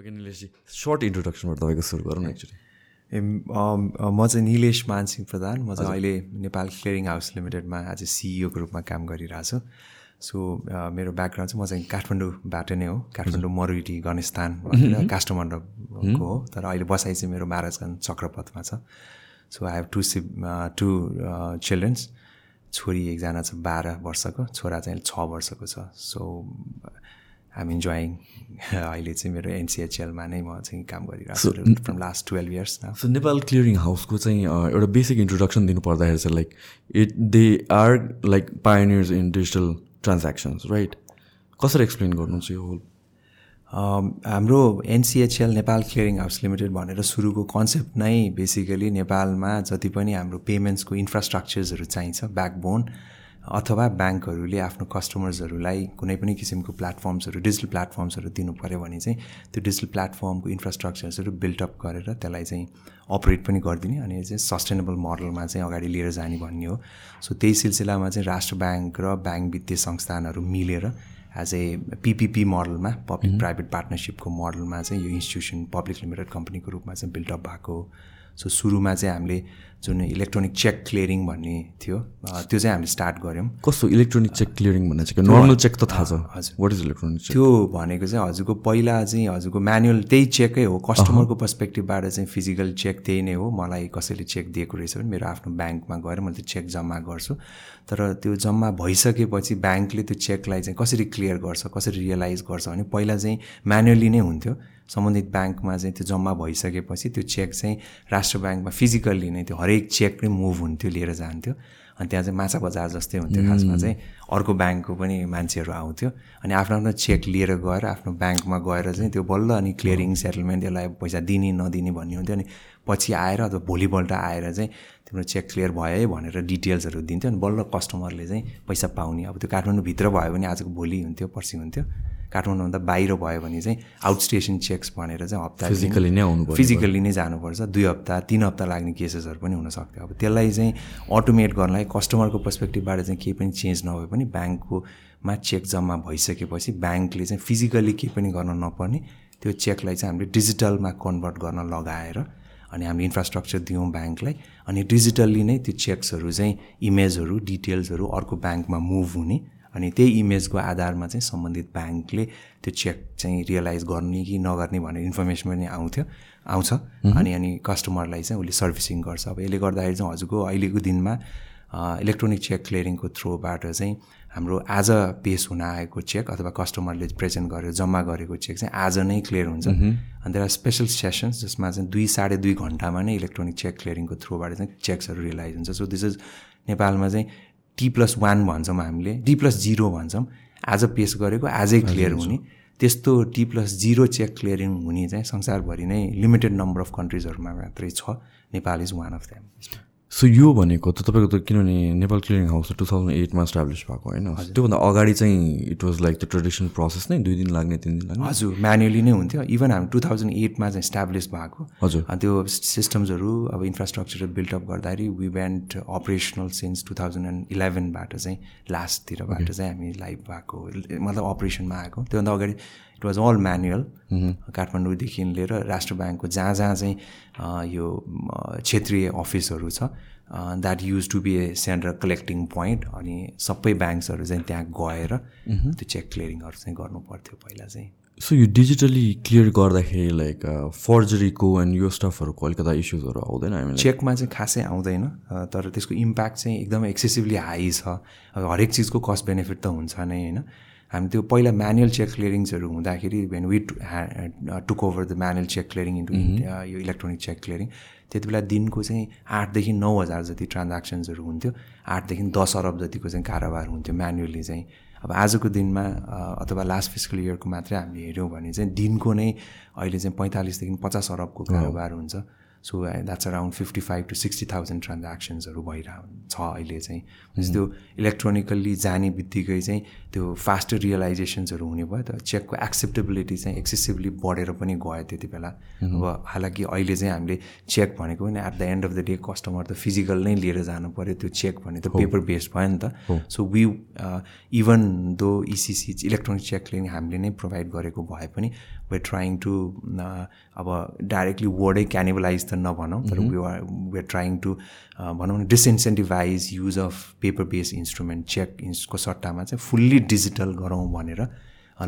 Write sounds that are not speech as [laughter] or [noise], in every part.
Okay Nileshji short इन्ट्रोडक्सनबाट तपाईँको सुरु गरौँ न एक्चुली ए म चाहिँ निलेश मानसिंह प्रधान। म चाहिँ अहिले नेपाल क्लियरिङ हाउस लिमिटेडमा आज सिइओको रूपमा काम गरिरहेको छु। सो मेरो ब्याकग्राउन्ड चाहिँ म चाहिँ काठमाडौँबाट नै हो। काठमाडौँ मरुइटी गणेशस्थान काष्ठमण्डपको हो। तर अहिले बसाइ चाहिँ मेरो महाराजगञ्ज चक्रपथमा छ। So I have two ship two children's छोरी एकजना छ बाह्र वर्षको छोरा चाहिँ छ वर्षको छ। सो आइम इन्जोइङ [laughs] अहिले चाहिँ मेरो एनसिएचएलमा नै म चाहिँ काम गरिरहेको छु from last twelve years so Nepal clearing हाउसको चाहिँ एउटा बेसिक इन्ट्रोडक्सन दिनु पर्दाखेरि चाहिँ like it they are like pioneers in digital transactions right कसरी एक्सप्लेन गर्नुहुन्छ यो होल हाम्रो NCHL Nepal clearing house limited भनेर सुरुको कन्सेप्ट नै बेसिकली नेपालमा जति पनि हाम्रो पेमेन्ट्सको इन्फ्रास्ट्रक्चर्सहरू चाहिन्छ ब्याकबोन अथवा ब्याङ्कहरूले आफ्नो कस्टमर्सहरूलाई कुनै पनि किसिमको प्लेटफर्म्सहरू डिजिटल प्लेटफर्म्सहरू दिनु पऱ्यो भने चाहिँ त्यो डिजिटल प्लेटफर्मको इन्फ्रास्ट्रक्चर्सहरू बिल्डअप गरेर त्यसलाई चाहिँ अपरेट पनि गरिदिने अनि चाहिँ सस्टेनेबल मोडलमा चाहिँ अगाडि लिएर जाने भन्ने हो। सो त्यही सिलसिलामा चाहिँ राष्ट्र ब्याङ्क र ब्याङ्क वित्तीय संस्थानहरू मिलेर एज ए पिपिपी मोडलमा पब्लिक प्राइभेट पार्टनरसिपको मोडलमा चाहिँ यो इन्स्टिट्युसन पब्लिक लिमिटेड कम्पनीको रूपमा चाहिँ बिल्डअप भएको हो सो सुरुमा चाहिँ हामीले जुन इलेक्ट्रोनिक चेक क्लियरिङ भन्ने थियो त्यो चाहिँ हामीले स्टार्ट गऱ्यौँ। कस्तो इलेक्ट्रोनिक चेक क्लियरिङ भन्ने चाहिँ नर्मल चेक त थाहा छ। हजुर। वाट इज इलेक्ट्रोनिक त्यो भनेको चाहिँ हजुरको पहिला चाहिँ हजुरको म्यानुअल त्यही चेकै हो। कस्टमरको पर्सपेक्टिभबाट चाहिँ फिजिकल चेक त्यही नै हो। मलाई कसैले चेक दिएको रहेछ भने मेरो आफ्नो ब्याङ्कमा गएर मैले त्यो चेक जम्मा गर्छु। तर त्यो जम्मा भइसकेपछि ब्याङ्कले त्यो चेकलाई चाहिँ कसरी क्लियर गर्छ कसरी रियलाइज गर्छ भने पहिला चाहिँ म्यानुअली नै हुन्थ्यो। सम्बन्धित ब्याङ्कमा चाहिँ त्यो जम्मा भइसकेपछि त्यो चेक चाहिँ राष्ट्र ब्याङ्कमा फिजिकल्ली नै त्यो हरेक चेक नै मुभ हुन्थ्यो लिएर जान्थ्यो। अनि त्यहाँ चाहिँ माछा बजार जस्तै हुन्थ्यो खासमा चाहिँ अर्को ब्याङ्कको पनि मान्छेहरू आउँथ्यो। अनि आफ्नो आफ्नो चेक लिएर गएर आफ्नो ब्याङ्कमा गएर चाहिँ त्यो बल्ल अनि क्लियरिङ सेटलमेन्ट यसलाई पैसा दिने नदिने भन्ने हुन्थ्यो। अनि पछि आएर अथवा भोलिपल्ट आएर चाहिँ तिम्रो चेक क्लियर भयो है भनेर डिटेल्सहरू दिन्थ्यो। अनि बल्ल कस्टमरले चाहिँ पैसा पाउने। अब त्यो काठमाडौँभित्र भयो भने आजको भोलि हुन्थ्यो पर्सि हुन्थ्यो। काठमाडौँभन्दा बाहिर भयो भने चाहिँ आउट स्टेसन चेक्स भनेर चाहिँ हप्ता फिजिकली नै आउनु फिजिकल्ली नै जानुपर्छ। दुई हप्ता तिन हप्ता लाग्ने केसेसहरू पनि हुनसक्थ्यो अब त्यसलाई चाहिँ अटोमेट गर्नलाई कस्टमरको पर्सपेक्टिभबाट चाहिँ केही पनि चेन्ज नभए पनि ब्याङ्ककोमा चेक जम्मा भइसकेपछि ब्याङ्कले चाहिँ फिजिकल्ली केही पनि गर्न नपर्ने त्यो चेकलाई चाहिँ हामीले डिजिटलमा कन्भर्ट गर्न लगाएर अनि हामीले इन्फ्रास्ट्रक्चर दियौँ ब्याङ्कलाई अनि डिजिटल्ली नै त्यो चेक्सहरू चाहिँ इमेजहरू डिटेल्सहरू अर्को ब्याङ्कमा मुभ हुने अनि त्यही इमेजको आधारमा चाहिँ सम्बन्धित ब्याङ्कले त्यो चेक चाहिँ रियलाइज गर्ने कि नगर्ने भनेर इन्फर्मेसन पनि आउँथ्यो आउँछ। अनि अनि कस्टमरलाई चाहिँ उसले सर्भिसिङ गर्छ। अब यसले गर्दाखेरि चाहिँ हजुरको अहिलेको दिनमा इलेक्ट्रोनिक चेक क्लियरिङको थ्रोबाट चाहिँ हाम्रो आज पेस हुन आएको चेक अथवा कस्टमरले प्रेजेन्ट गरेर जम्मा गरेको चेक चाहिँ आज नै क्लियर हुन्छ। अनि त्यसलाई स्पेसल सेसन्स जसमा चाहिँ दुई साढे दुई घन्टामा नै इलेक्ट्रोनिक चेक क्लियरिङको थ्रोबाट चाहिँ चेक्सहरू रियलाइज हुन्छ। सो दिस इज नेपालमा चाहिँ टी प्लस वान भन्छौँ हामीले डी प्लस जिरो भन्छौँ। आज पेस गरेको आजै क्लियर हुने। त्यस्तो T plus zero cheque clearing हुने चाहिँ संसारभरि नै लिमिटेड नम्बर अफ कन्ट्रिजहरूमा मात्रै छ। Nepal is one of them so यो भनेको त तपाईँको त किनभने Nepal clearing house two thousand एटमा establish भएको होइन? त्योभन्दा अगाडि चाहिँ it was like the traditional process नै दुई दिन लाग्ने तिन दिन लाग्ने। हजुर म्यानुअली नै हुन्थ्यो। इभन हामी टु थाउजन्ड एटमा चाहिँ इस्टाब्लिस भएको। हजुर। त्यो सिस्टम्सहरू अब इन्फ्रास्ट्रक्चर बिल्डअप गर्दाखेरि we went operational since two thousand and इलेभेनबाट चाहिँ लास्टतिरबाट चाहिँ हामी लाइभ भएको मतलब अपरेसनमा आएको। त्योभन्दा अगाडि इट वाज अल म्यानुअल काठमाडौँदेखि लिएर राष्ट्र ब्याङ्कको जहाँ जहाँ चाहिँ यो क्षेत्रीय अफिसहरू छ that use to be a central collecting point अनि सबै ब्याङ्क्सहरू चाहिँ त्यहाँ गएर त्यो चेक क्लियरिङहरू चाहिँ गर्नु पर्थ्यो पहिला चाहिँ। सो यो डिजिटली क्लियर गर्दाखेरि लाइक फर्जरीको एन्ड यो स्टफहरूको अलिकता इस्युजहरू आउँदैन? हामी चेकमा चाहिँ खासै आउँदैन तर त्यसको इम्प्याक्ट चाहिँ एकदमै एक्सेसिभली हाई छ। हरेक चिजको कस्ट बेनिफिट त हुन्छ नै होइन? हामी त्यो पहिला म्यानुअल चेक क्लियरिङ्सहरू हुँदाखेरि when we took over the manual cheque clearing into यो इलेक्ट्रोनिक चेक क्लियरिङ त्यति बेला दिनको चाहिँ आठदेखि नौ हजार जति ट्रान्ज्याक्सन्सहरू हुन्थ्यो आठदेखि दस अरब जतिको चाहिँ कारोबार हुन्थ्यो म्यानुअली चाहिँ। अब आजको दिनमा अथवा लास्ट फिजिकल इयरको मात्रै हामीले हेऱ्यौँ भने चाहिँ दिनको नै अहिले चाहिँ पैँतालिसदेखि पचास अरबको कारोबार हुन्छ। So that's around fifty five to sixty thousand ट्रान्ज्याक्सन्सहरू भइरह छ अहिले चाहिँ। त्यो इलेक्ट्रोनिकल्ली जाने बित्तिकै चाहिँ त्यो फास्टर रियलाइजेसन्सहरू हुने भयो। त चेकको एक्सेप्टेबिलिटी चाहिँ एक्सेसिभली बढेर पनि गयो त्यति बेला। अब हालाकि अहिले चाहिँ हामीले चेक भनेको पनि at the end of the day customer त फिजिकल नै लिएर जानु पऱ्यो त्यो चेक भने त पेपर बेस्ड भयो नि त। So we even though इसिसी electronic check cleaning हामीले नै प्रोभाइड गरेको भए पनि वे ट्राइङ टु अब डाइरेक्टली वर्डै क्यानिबलाइज त नभनौँ तर we are we trying to भनौँ न disincentivise use of paper based instrument cheque इन्सको सट्टामा चाहिँ फुल्ली डिजिटल गरौँ भनेर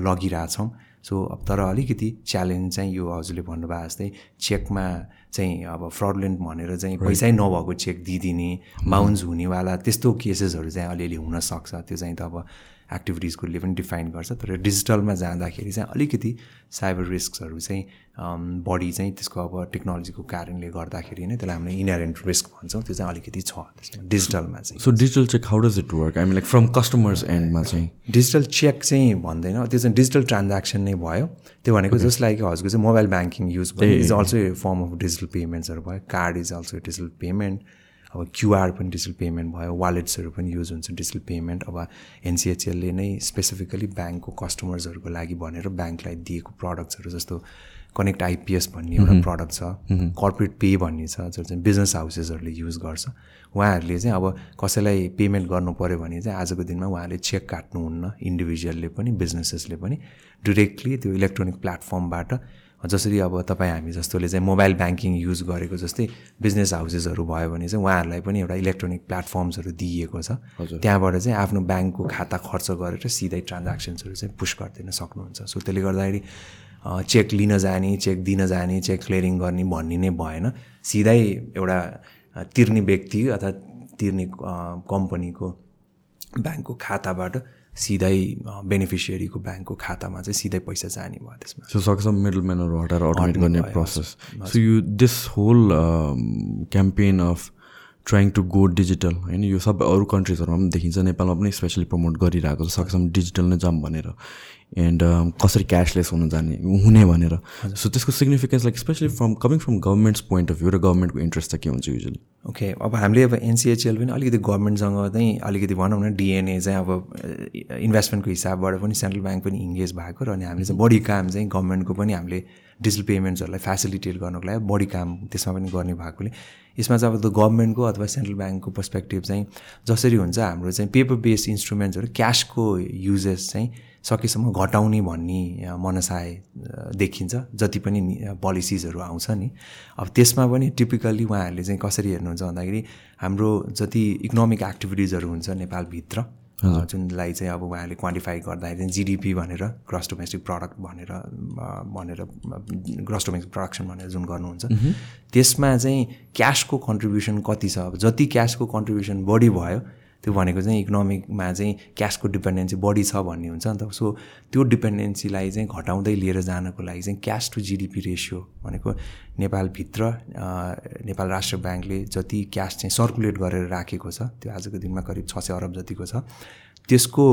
लगिरहेछौँ। सो अब तर अलिकति च्यालेन्ज चाहिँ यो हजुरले भन्नुभयो जस्तै चेकमा चाहिँ अब फ्रडलेन्ट भनेर चाहिँ पैसै नभएको चेक दिइदिने बााउन्स हुनेवाला त्यस्तो केसेसहरू चाहिँ अलिअलि हुनसक्छ त्यो चाहिँ त अब एक्टिभिटिजकोले पनि डिफाइन गर्छ तर डिजिटलमा जाँदाखेरि चाहिँ अलिकति साइबर रिस्कहरू चाहिँ बढी चाहिँ त्यसको अब टेक्नोलोजीको कारणले गर्दाखेरि नै त्यसलाई हामीले इनहेरेन्ट रिस्क भन्छौँ त्यो चाहिँ अलिकति छ त्यसमा डिजिटलमा चाहिँ। So digital check how does it work I mean like from customers एन्डमा चाहिँ। डिजिटल चेक चाहिँ भन्दैन त्यो चाहिँ डिजिटल ट्रान्ज्याक्सन नै भयो। त्यो भनेको जस्ट लाइक हजुरको चाहिँ मोबाइल ब्याङ्किङ युज भयो is also a. Form of digital पेमेन्ट्सहरू भयो। Card is also digital payment अब क्युआर पनि डिजिटल पेमेन्ट भयो वालेट्सहरू पनि युज हुन्छ डिजिटल पेमेन्ट। अब एनसिएचएलले नै स्पेसिफिकली ब्याङ्कको कस्टमर्सहरूको लागि भनेर ब्याङ्कलाई दिएको प्रडक्ट्सहरू जस्तो कनेक्ट आइपिएस भन्ने एउटा प्रडक्ट छ कर्पोरेट पे भन्ने छ जो चाहिँ बिजनेस हाउसेसहरूले युज गर्छ। उहाँहरूले चाहिँ अब कसैलाई पेमेन्ट गर्नु पऱ्यो भने चाहिँ आजको दिनमा उहाँले चेक काट्नुहुन्न इन्डिभिजुअलले पनि बिजनेसेसले पनि। डिरेक्टली त्यो इलेक्ट्रोनिक प्लेटफर्मबाट जसरी अब तपाईँ हामी जस्तोले चाहिँ मोबाइल ब्याङ्किङ युज गरेको जस्तै बिजनेस हाउसेसहरू भयो भने चाहिँ उहाँहरूलाई पनि एउटा इलेक्ट्रोनिक प्लेटफर्म्सहरू दिइएको छ। त्यहाँबाट चाहिँ आफ्नो ब्याङ्कको खाता खर्च गरेर सिधै ट्रान्ज्याक्सन्सहरू चाहिँ पुस गरिदिन सक्नुहुन्छ। सो त्यसले गर्दाखेरि चेक लिन जाने चेक दिन जाने चेक क्लियरिङ गर्ने भन्ने नै भएन। सिधै एउटा तिर्ने व्यक्ति अथवा तिर्ने कम्पनीको ब्याङ्कको खाताबाट सिधै बेनिफिसियरीको ब्याङ्कको खातामा चाहिँ सिधै पैसा जाने भयो त्यसमा। सो सक्छ मिडल म्यानहरू हटाएर अटोमेट गर्ने process so you this whole campaign of trying to go digital होइन यो सबै अरू कन्ट्रिजहरूमा पनि देखिन्छ। नेपालमा पनि स्पेसली प्रमोट गरिरहेको छ। सकेसम्म डिजिटल नै जाऊँ भनेर। एन्ड कसरी क्यासलेस हुन जाने हुने भनेर। सो त्यसको significance like specially from coming from governments point of view र गभर्मेन्टको इन्ट्रेस्ट चाहिँ के हुन्छ युजली ओके अब हामीले अब एनसिएचएल पनि अलिकति गभर्मेन्टसँग चाहिँ अलिकति भनौँ न डिएनए चाहिँ अब इन्भेस्टमेन्टको हिसाबबाट पनि सेन्ट्रल ब्याङ्क पनि इङ्गेज भएको र अनि हामीले चाहिँ बढी काम चाहिँ गभर्मेन्टको पनि हामीले डिजिटल पेमेन्ट्सहरूलाई फेसिलिटेट गर्नको लागि बढी काम त्यसमा पनि गर्ने भएकोले। यसमा चाहिँ अब त गभर्मेन्टको अथवा सेन्ट्रल ब्याङ्कको पर्सपेक्टिभ चाहिँ जसरी हुन्छ हाम्रो चाहिँ पेपर बेस्ड इन्स्ट्रुमेन्ट्सहरू क्यासको युजेस चाहिँ सकेसम्म घटाउने भन्ने मनसाय देखिन्छ। जति पनि पोलिसिजहरू आउँछ नि। अब त्यसमा पनि टिपिकल्ली उहाँहरूले चाहिँ कसरी हेर्नुहुन्छ भन्दाखेरि हाम्रो जति इकोनोमिक एक्टिभिटिजहरू हुन्छ नेपालभित्र जुनलाई चाहिँ अब उहाँहरूले क्वान्टिफाई गर्दाखेरि चाहिँ जिडिपी भनेर ग्रस डोमेस्टिक प्रडक्ट भनेर भनेर ग्रस डोमेस्टिक प्रडक्सन भनेर जुन गर्नुहुन्छ। त्यसमा चाहिँ क्यासको कन्ट्रिब्युसन कति छ? अब जति क्यासको कन्ट्रिब्युसन बढी भयो त्यो भनेको चाहिँ इकोनोमिकमा चाहिँ क्यासको डिपेन्डेन्सी बढी छ भन्ने हुन्छ नि त। सो त्यो डिपेन्डेन्सीलाई चाहिँ घटाउँदै लिएर जानको लागि चाहिँ क्यास टु जिडिपी रेसियो भनेको नेपालभित्र नेपाल राष्ट्र ब्याङ्कले जति क्यास चाहिँ सर्कुलेट गरेर राखेको छ त्यो आजको दिनमा करिब छ सय अरब जतिको छ त्यसको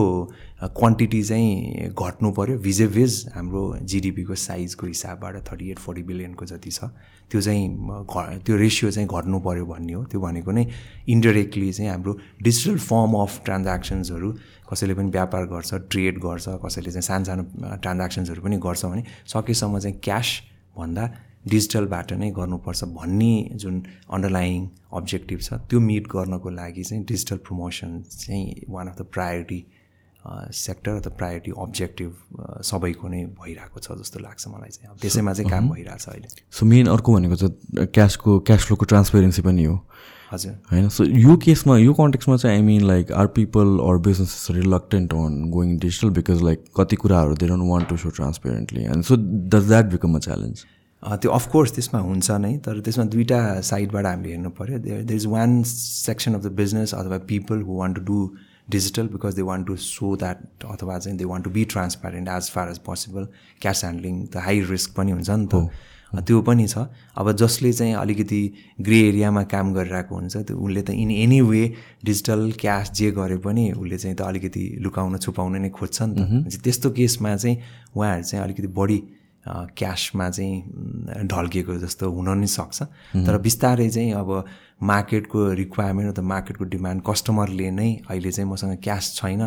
क्वान्टिटी चाहिँ घट्नु पऱ्यो भिजेभिज हाम्रो जिडिपीको साइजको हिसाबबाट थर्टी एट फोर्टी बिलियनको जति छ त्यो चाहिँ त्यो रेसियो चाहिँ घट्नु पऱ्यो भन्ने हो। त्यो भनेको नै इन्डिरेक्टली चाहिँ हाम्रो डिजिटल फर्म अफ ट्रान्ज्याक्सन्सहरू कसैले पनि व्यापार गर्छ ट्रेड गर्छ कसैले चाहिँ सानो सानो ट्रान्ज्याक्सन्सहरू पनि गर्छ भने सकेसम्म चाहिँ क्यास भन्दा डिजिटलबाट नै गर्नुपर्छ भन्ने जुन अन्डरलाइङ अब्जेक्टिभ छ त्यो मिट गर्नको लागि चाहिँ डिजिटल प्रमोसन चाहिँ one of the priority sector अथवा प्रायोरिटी अब्जेक्टिभ सबैको नै भइरहेको छ जस्तो लाग्छ मलाई चाहिँ। अब त्यसैमा चाहिँ काम भइरहेछ अहिले। सो मेन अर्को भनेको चाहिँ क्यासको क्यास फ्लोको ट्रान्सपेरेन्सी पनि हो। हजुर। होइन? सो यो केसमा यो कन्टेक्समा चाहिँ I mean like are people or businesses reluctant on going digital because like कति कुराहरू they don't want to so transparently and so does that become a challenge त्यो अफकोर्स त्यसमा हुन्छ नै तर त्यसमा दुइटा साइडबाट हामीले हेर्नु पऱ्यो there is one section of the business अथवा people who want to do digital because they want to so that अथवा चाहिँ they want to be transparent as far as possible cash handling त हाई रिस्क पनि हुन्छ नि त। त्यो पनि छ। अब जसले चाहिँ अलिकति ग्रे एरियामा काम गरिरहेको हुन्छ त्यो उसले त in any way digital cash जे गरे पनि उसले चाहिँ त अलिकति लुकाउन छुपाउन नै खोज्छ नि त। त्यस्तो केसमा चाहिँ उहाँहरू चाहिँ अलिकति बढी क्यासमा चाहिँ ढल्किएको जस्तो हुन नि सक्छ। तर बिस्तारै चाहिँ अब मार्केटको रिक्वायरमेन्ट अथवा मार्केटको डिमान्ड कस्टमरले नै अहिले चाहिँ मसँग क्यास छैन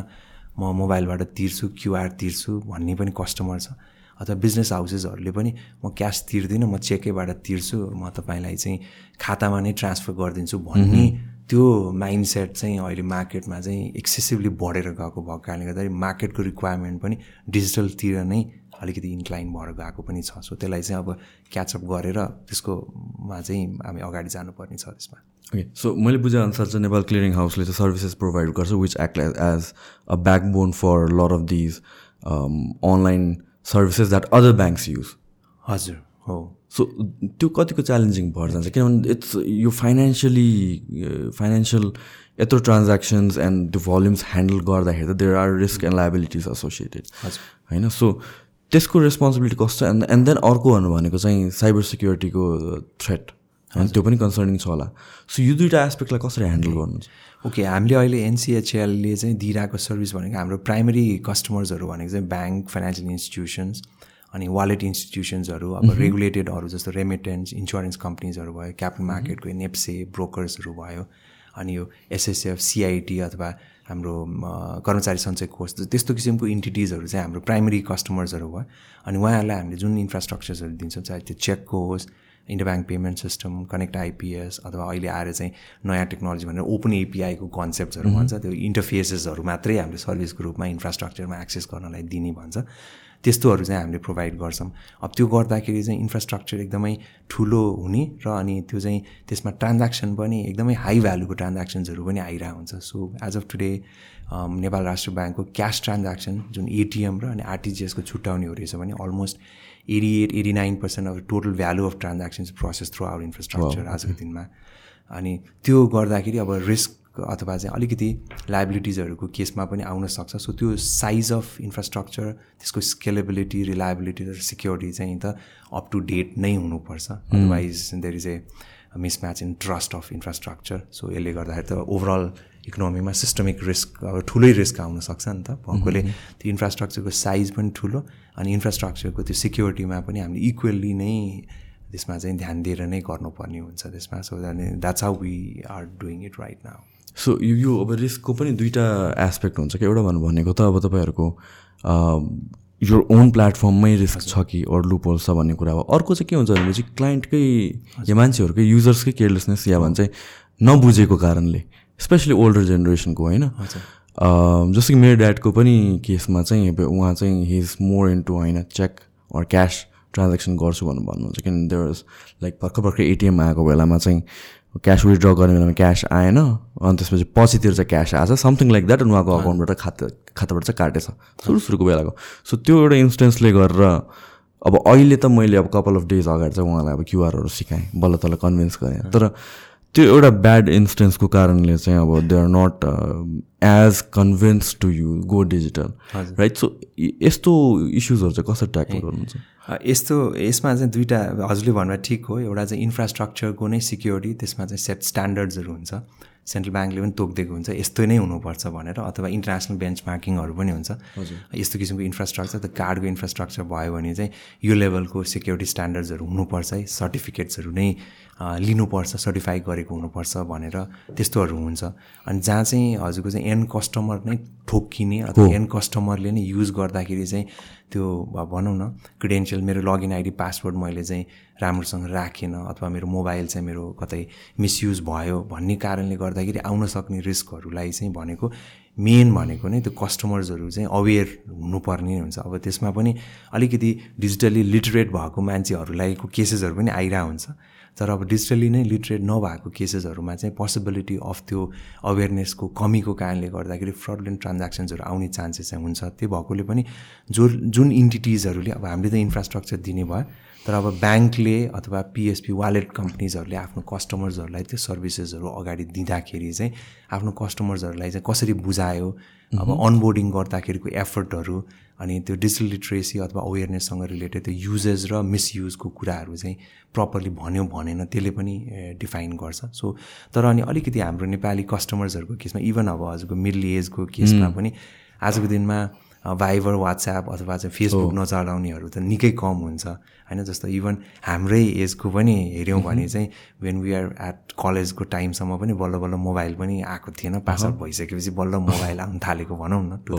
म मोबाइलबाट तिर्छु क्युआर तिर्छु भन्ने पनि कस्टमर छ। अथवा बिजनेस हाउसेसहरूले पनि म क्यास तिर्दिनँ म चेकैबाट तिर्छु म तपाईँलाई चाहिँ खातामा नै ट्रान्सफर गरिदिन्छु भन्ने त्यो माइन्ड सेट चाहिँ अहिले मार्केटमा चाहिँ एक्सेसिभली बढेर गएको भएको कारणले गर्दाखेरि मार्केटको रिक्वायरमेन्ट पनि डिजिटलतिर नै अलिकति इन्क्लाइन भएर गएको पनि छ। सो त्यसलाई चाहिँ अब क्याचअप गरेर त्यसकोमा चाहिँ हामी अगाडि जानुपर्ने छ त्यसमा। ओके सो मैले बुझेअनुसार चाहिँ नेपाल क्लियरिङ हाउसले चाहिँ सर्भिसेस प्रोभाइड गर्छ which act as a backbone for lot of these online services that other banks use हजुर हो। सो त्यो कतिको च्यालेन्जिङ भएर जान्छ? किनभने इट्स यो फाइनेन्सियली फाइनेन्सियल यत्रो ट्रान्ज्याक्सन्स एन्ड त्यो भल्युम्स ह्यान्डल गर्दाखेरि त there are risk and liabilities associated होइन? सो त्यसको रेस्पोन्सिबिलिटी कस्तो? एन्ड एन्ड देन अर्को भनेको चाहिँ साइबर सिक्युरिटीको थ्रेट होइन त्यो पनि कन्सर्निङ छ होला. सो यो दुइटा एस्पेक्टलाई कसरी ह्यान्डल गर्नुहुन्छ ओके हामीले अहिले एनसिएचएलले चाहिँ दिइरहेको सर्भिस भनेको हाम्रो प्राइमरी कस्टमर्सहरू भनेको चाहिँ ब्याङ्क फाइनेन्सियल इन्स्टिट्युसन्स अनि वालेट इन्स्टिट्युसन्सहरू अब रेगुलेटेडहरू जस्तो रेमिटेन्स इन्सुरेन्स कम्पनीजहरू भयो क्यापिटल मार्केटको नेप्से ब्रोकर्सहरू भयो अनि यो एसएसएफ सिआइटी अथवा हाम्रो कर्मचारी सञ्चय कोष त्यस्तो किसिमको इन्टिटिजहरू चाहिँ हाम्रो प्राइमरी कस्टमर्सहरू भयो। अनि उहाँहरूलाई हामीले जुन इन्फ्रास्ट्रक्चर्सहरू दिन्छौँ चाहे त्यो चेकको होस् inter bank payment system connect IPS अथवा अहिले आएर चाहिँ नयाँ टेक्नोलोजी भनेर ओपन एपिआईको कन्सेप्टहरू भन्छ त्यो इन्टरफेसेसहरू मात्रै हामीले सर्भिसको रूपमा इन्फ्रास्ट्रक्चरमा एक्सेस गर्नलाई दिने भन्छ। त्यस्तोहरू चाहिँ हामीले प्रोभाइड गर्छौँ। अब त्यो गर्दाखेरि चाहिँ इन्फ्रास्ट्रक्चर एकदमै ठुलो हुने र अनि त्यो चाहिँ त्यसमा ट्रान्ज्याक्सन पनि एकदमै हाई भ्यालुको ट्रान्ज्याक्सन्सहरू पनि आइरहेको हुन्छ। So as of today Nepal Rastra ब्याङ्कको क्यास ट्रान्ज्याक्सन जुन एटिएम र अनि आरटिजिएसको छुट्याउने हो रहेछ भने almost eighty eight eighty nine percent of total value of transactions process through our infrastructure आजको दिनमा। अनि त्यो गर्दाखेरि अब रिस्क अथवा चाहिँ अलिकति लाइबिलिटिजहरूको केसमा पनि आउन सक्छ। सो त्यो साइज अफ इन्फ्रास्ट्रक्चर त्यसको स्केलेबिलिटी रिलायबिलिटी र सिक्योरिटी चाहिँ त अप टु डेट नै हुनुपर्छ। Otherwise there is a mismatch in trust of infrastructure so यसले गर्दाखेरि त ओभरअल इकोनोमीमा सिस्टमिक रिस्क अब ठुलै रिस्क आउनसक्छ नि त। भएकोले त्यो इन्फ्रास्ट्रक्चरको साइज पनि ठुलो अनि इन्फ्रास्ट्रक्चरको त्यो सिक्योरिटीमा पनि हामीले इक्वल्ली नै त्यसमा चाहिँ ध्यान दिएर नै गर्नुपर्ने हुन्छ त्यसमा। So that's how we are doing it right now so यो अब रिस्कको पनि दुइटा एस्पेक्ट हुन्छ कि? एउटा भन्नु भनेको त अब तपाईँहरूको यो ओन प्लेटफर्ममै रिस्क छ कि? अरू लुपोल छ भन्ने कुरा। हो अर्को चाहिँ के हुन्छ भनेपछि क्लाइन्टकै या मान्छेहरूकै युजर्सकै केयरलेसनेस या भन्छ नबुझेको कारणले। स्पेसली ओल्डर जेनेरेसनको होइन? जस्तो कि मेरो ड्याडको पनि केसमा चाहिँ उहाँ चाहिँ हि इज मोर इन्टु होइन चेक अर क्यास ट्रान्जेक्सन गर्छु भनेर भन्नुहुन्छ। किनभने देयर लाइक भर्खर भर्खर एटिएम आएको बेलामा चाहिँ क्यास विथड्र गर्ने बेलामा क्यास आएन अनि त्यसपछि पछितिर चाहिँ क्यास आएछ। समथिङ लाइक द्याट अनि उहाँको अकाउन्टबाट खाता खाताबाट चाहिँ काटेछ। सुरु सुरुको बेलाको। सो त्यो एउटा इन्स्टेन्सले गरेर अब अहिले त मैले अब कपाल अफ डेज अगाडि चाहिँ उहाँलाई अब क्युआरहरू सिकाएँ बल्ल तल कन्भिन्स गरेँ। तर त्यो एउटा ब्याड इन्स्टेन्सको कारणले चाहिँ अब they are not as convince to you go digital right so यस्तो इस्युजहरू चाहिँ कसरी ट्याकल गर्नुहुन्छ? यस्तो यसमा चाहिँ दुइटा हजुरले भन्दा ठिक हो। एउटा चाहिँ इन्फ्रास्ट्रक्चरको नै सिक्योरिटी त्यसमा चाहिँ सेट स्ट्यान्डर्ड्सहरू हुन्छ। सेन्ट्रल ब्याङ्कले पनि तोकिदिएको हुन्छ। यस्तो नै हुनुपर्छ भनेर अथवा इन्टरनेसनल बेन्च मार्किङहरू पनि हुन्छ। यस्तो किसिमको इन्फ्रास्ट्रक्चर त कार्डको इन्फ्रास्ट्रक्चर भयो भने चाहिँ यो लेभलको सिक्योरिटी स्ट्यान्डर्ड्सहरू हुनुपर्छ है। सर्टिफिकेट्सहरू नै लिनुपर्छ सर्टिफाई गरेको हुनुपर्छ भनेर त्यस्तोहरू हुन्छ। अनि जहाँ चाहिँ हजुरको चाहिँ एन्ड कस्टमर नै ठोक्किने अथवा एन्ड कस्टमरले नै युज गर्दाखेरि चाहिँ त्यो भनौँ न क्रिडेन्सियल मेरो लगइन आइडी पासवर्ड मैले चाहिँ राम्रोसँग राखेन अथवा मेरो मोबाइल चाहिँ मेरो कतै मिसयुज भयो भन्ने कारणले गर्दाखेरि आउन सक्ने रिस्कहरूलाई चाहिँ भनेको मेन भनेको नै त्यो कस्टमर्सहरू चाहिँ अवेर हुनुपर्ने हुन्छ। अब त्यसमा पनि अलिकति डिजिटली लिटरेट भएको मान्छेहरूलाईको केसेसहरू पनि आइरहेको हुन्छ तर अब डिजिटली नै लिटरेट नभएको केसेसहरूमा चाहिँ पोसिबिलिटी अफ त्यो अवेरनेसको कमीको कारणले गर्दाखेरि फ्रडलेन्ट ट्रान्ज्याक्सन्सहरू आउने चान्सेस चाहिँ हुन्छ। त्यो भएकोले पनि जो जुन इन्टिटिजहरूले अब हामीले त इन्फ्रास्ट्रक्चर दिने भयो तर अब ब्याङ्कले अथवा पिएसपी वालेट कम्पनीजहरूले आफ्नो कस्टमर्सहरूलाई त्यो सर्भिसेसहरू अगाडि दिँदाखेरि चाहिँ आफ्नो कस्टमर्सहरूलाई चाहिँ कसरी बुझायो अब अनबोर्डिङ गर्दाखेरिको एफर्टहरू अनि त्यो डिजिटल लिट्रेसी अथवा अवेरनेससँग रिलेटेड त्यो युजेस र मिसयुजको कुराहरू चाहिँ प्रपरली भन्यो भनेन त्यसले पनि डिफाइन गर्छ। सो तर अनि अलिकति हाम्रो नेपाली कस्टमर्सहरूको केसमा इभन अब हजुरको मिडल एजको केसमा पनि आजको दिनमा भाइबर वाट्सएप अथवा चाहिँ फेसबुक नचलाउनेहरू त निकै कम हुन्छ। होइन जस्तो इभन हाम्रै एजको पनि हेऱ्यौँ भने चाहिँ वेन वी आर एट कलेजको टाइमसम्म पनि बल्ल बल्ल मोबाइल पनि आएको थिएन। पास आउट भइसकेपछि बल्ल मोबाइल आउनु थालेको भनौँ न। टु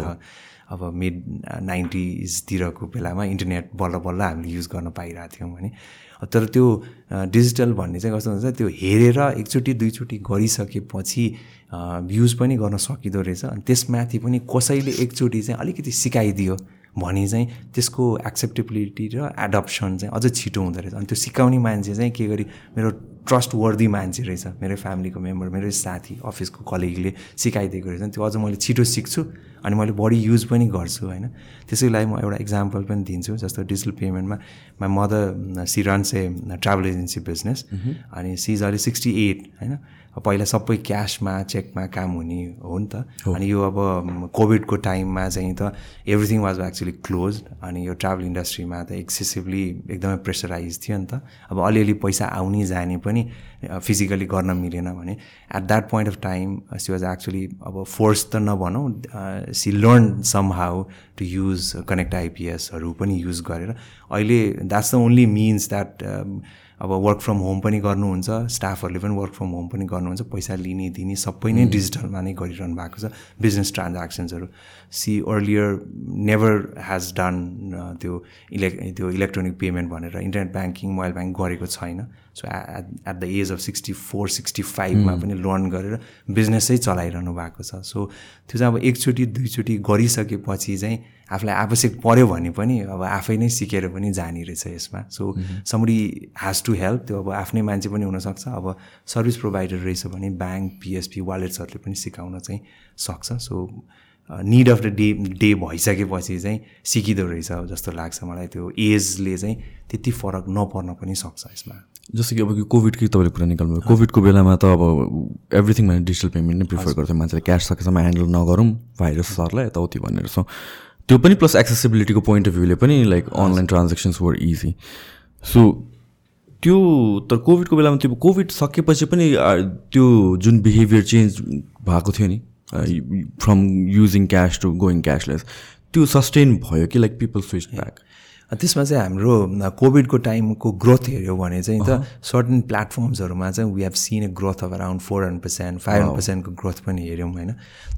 अब मिड नाइन्टिजतिरको बेलामा इन्टरनेट बल्ल बल्ल हामीले युज गर्न पाइरहेको थियौँ भने। तर त्यो डिजिटल भन्ने चाहिँ कस्तो हुन्छ त्यो हेरेर एकचोटि दुईचोटि गरिसकेपछि युज पनि गर्न सकिँदो रहेछ। अनि त्यसमाथि पनि कसैले एकचोटि चाहिँ अलिकति सिकाइदियो भने चाहिँ त्यसको एक्सेप्टेबिलिटी र एडप्सन चाहिँ अझ छिटो हुँदो रहेछ। अनि त्यो सिकाउने मान्छे चाहिँ के गरी मेरो ट्रस्ट वर्दी मान्छे रहेछ मेरै फ्यामिलीको मेम्बर मेरै साथी अफिसको कलिगले सिकाइदिएको रहेछ। त्यो अझ मैले छिटो सिक्छु अनि मैले बढी युज पनि गर्छु होइन। त्यसैको लागि म एउटा इक्जाम्पल पनि दिन्छु जस्तो digital पेमेन्टमा my mother she runs a travel agency business अनि सिज अहिले सिक्सटी एट होइन। पहिला सबै क्यासमा चेकमा काम हुने हो नि त। अनि यो अब कोभिडको टाइममा चाहिँ त एभ्रिथिङ वाज एक्चुली क्लोज अनि यो ट्राभल इन्डस्ट्रीमा त एक्सेसिभली एकदमै प्रेसराइज थियो नि त। अब अलिअलि पैसा आउने जाने पनि फिजिकली गर्न मिलेन भने। At that point of time she was actually अब फोर्स त नभनौँ she learn somehow to use connect आइपिएसहरू पनि युज गरेर। अहिले that's the only means that अब वर्क फ्रम होम पनि गर्नुहुन्छ स्टाफहरूले पनि वर्क फ्रम होम पनि गर्नुहुन्छ पैसा लिने दिने सबै नै डिजिटलमा नै गरिरहनु भएको छ business ट्रान्ज्याक्सन्सहरू she earlier never has done त्यो इलेक् त्यो इलेक्ट्रोनिक पेमेन्ट भनेर. इन्टरनेट ब्याङ्किङ मोबाइल ब्याङ्क गरेको छैन. So at at the age of sixty four sixty फाइभमा पनि लोन गरेर बिजनेसै चलाइरहनु भएको छ. सो त्यो चाहिँ अब एकचोटि दुईचोटि गरिसकेपछि चाहिँ आफूलाई आवश्यक पऱ्यो भने पनि अब आफै नै सिकेर पनि जाने रहेछ यसमा. So summary has to help त्यो अब आफ्नै मान्छे पनि हुनसक्छ. अब सर्भिस प्रोभाइडर रहेछ भने ब्याङ्क पिएसपी वालेट्सहरूले पनि सिकाउन चाहिँ सक्छ. So need of the day day भइसकेपछि चाहिँ सिकिँदो रहेछ जस्तो लाग्छ मलाई त्यो एजले चाहिँ त्यति फरक नपर्न पनि सक्छ यसमा। जस्तो कि अब कोभिडकै तपाईँले कुरा निकाल्नु कोभिडको बेलामा त अब एभ्रिथिङमा डिजिटल पेमेन्ट नै प्रिफर गर्थ्यो। मान्छेले क्यास सकेसम्म ह्यान्डल नगरौँ भाइरस सर्ला यताउति भनेर। सो त्यो पनि प्लस एक्सेसिबिलिटीको पोइन्ट अफ भ्यूले पनि like online transactions were easy so त्यो तर कोभिडको बेलामा त्यो कोभिड सकेपछि पनि त्यो जुन बिहेभियर चेन्ज भएको थियो नि from using cash to going cashless त्यो सस्टेन भयो कि लाइक पिपल स्विच ब्याक त्यसमा चाहिँ हाम्रो कोभिडको टाइमको ग्रोथ हेऱ्यो भने चाहिँ त सर्टन प्लेटफर्म्सहरूमा चाहिँ we have seen a growth of around four hundred percent five hundred पर्सेन्टको growth पनि हेऱ्यौँ होइन?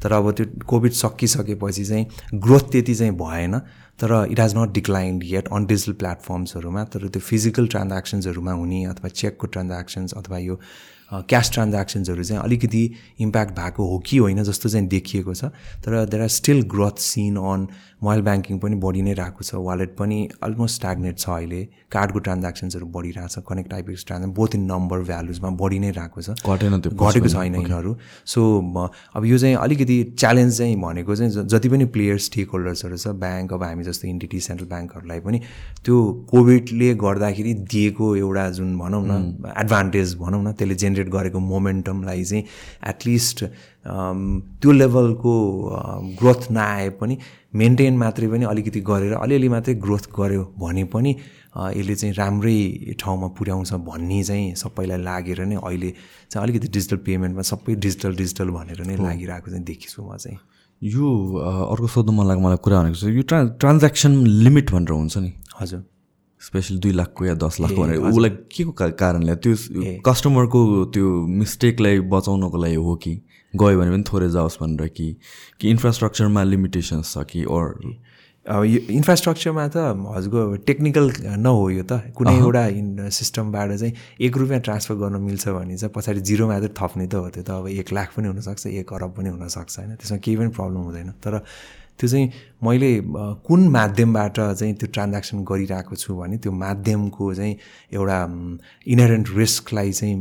तर अब त्यो कोभिड सकिसकेपछि चाहिँ ग्रोथ त्यति चाहिँ भएन तर it has not declined yet on digital प्लेटफर्म्सहरूमा तर त्यो फिजिकल ट्रान्ज्याक्सन्सहरूमा हुने अथवा चेकको ट्रान्ज्याक्सन्स अथवा यो क्यास ट्रान्ज्याक्सन्सहरू चाहिँ अलिकति इम्प्याक्ट भएको हो कि होइन जस्तो चाहिँ देखिएको छ। तर there are still growth seen on mobile banking पनि बढी नै रहेको छ। वालेट पनि अलमोस्ट स्ट्याग्नेट छ अहिले। कार्डको ट्रान्ज्याक्सन्सहरू बढिरहेको छ। Connect IPX transaction both in number भ्यालुजमा बढी नै रहेको छ। घटेन त्यो घटेको छैन यिनीहरू। सो अब यो चाहिँ अलिकति च्यालेन्ज चाहिँ भनेको चाहिँ जति पनि प्लेयर्स स्टेक होल्डर्सहरू छ ब्याङ्क अब हामी जस्तो इन्डिटी सेन्ट्रल ब्याङ्कहरूलाई पनि त्यो कोभिडले गर्दाखेरि दिएको एउटा जुन भनौँ न एडभान्टेज भनौँ न त्यसले जेनेरेट गरेको मोमेन्टमलाई चाहिँ एटलिस्ट त्यो लेभलको ग्रोथ नआए पनि मेन्टेन मात्रै पनि अलिकति गरेर अलिअलि मात्रै ग्रोथ गऱ्यो भने पनि यसले चाहिँ राम्रै ठाउँमा पुर्याउँछ भन्ने चाहिँ सबैलाई लागेर नै अहिले चाहिँ अलिकति डिजिटल पेमेन्टमा सबै डिजिटल डिजिटल भनेर नै लागिरहेको चाहिँ देखेछु म चाहिँ। यो अर्को सोध्नु मन लाग्यो मलाई कुरा भनेको छ यो ट्रा ट्रान्ज्याक्सन लिमिट भनेर हुन्छ नि। हजुर। स्पेसली दुई लाखको या दस लाखको भनेर उसलाई के को कारणले त्यो कस्टमरको त्यो मिस्टेकलाई बचाउनको लागि हो कि? गयो भने पनि थोरै जाओस् भनेर कि कि इन्फ्रास्ट्रक्चरमा लिमिटेसन्स छ कि अर यो इन्फ्रास्ट्रक्चरमा त हजुरको टेक्निकल नहो यो त। कुनै एउटा सिस्टमबाट चाहिँ एक रुपियाँ ट्रान्सफर गर्न मिल्छ भने चाहिँ पछाडि जिरो मात्रै थप्ने त हो त्यो त। अब एक लाख पनि हुनसक्छ एक अरब पनि हुनसक्छ होइन? त्यसमा केही पनि प्रब्लम हुँदैन। तर त्यो चाहिँ मैले कुन माध्यमबाट चाहिँ त्यो ट्रान्ज्याक्सन गरिरहेको छु भने त्यो माध्यमको चाहिँ एउटा इनहेरेन्ट रिस्कलाई चाहिँ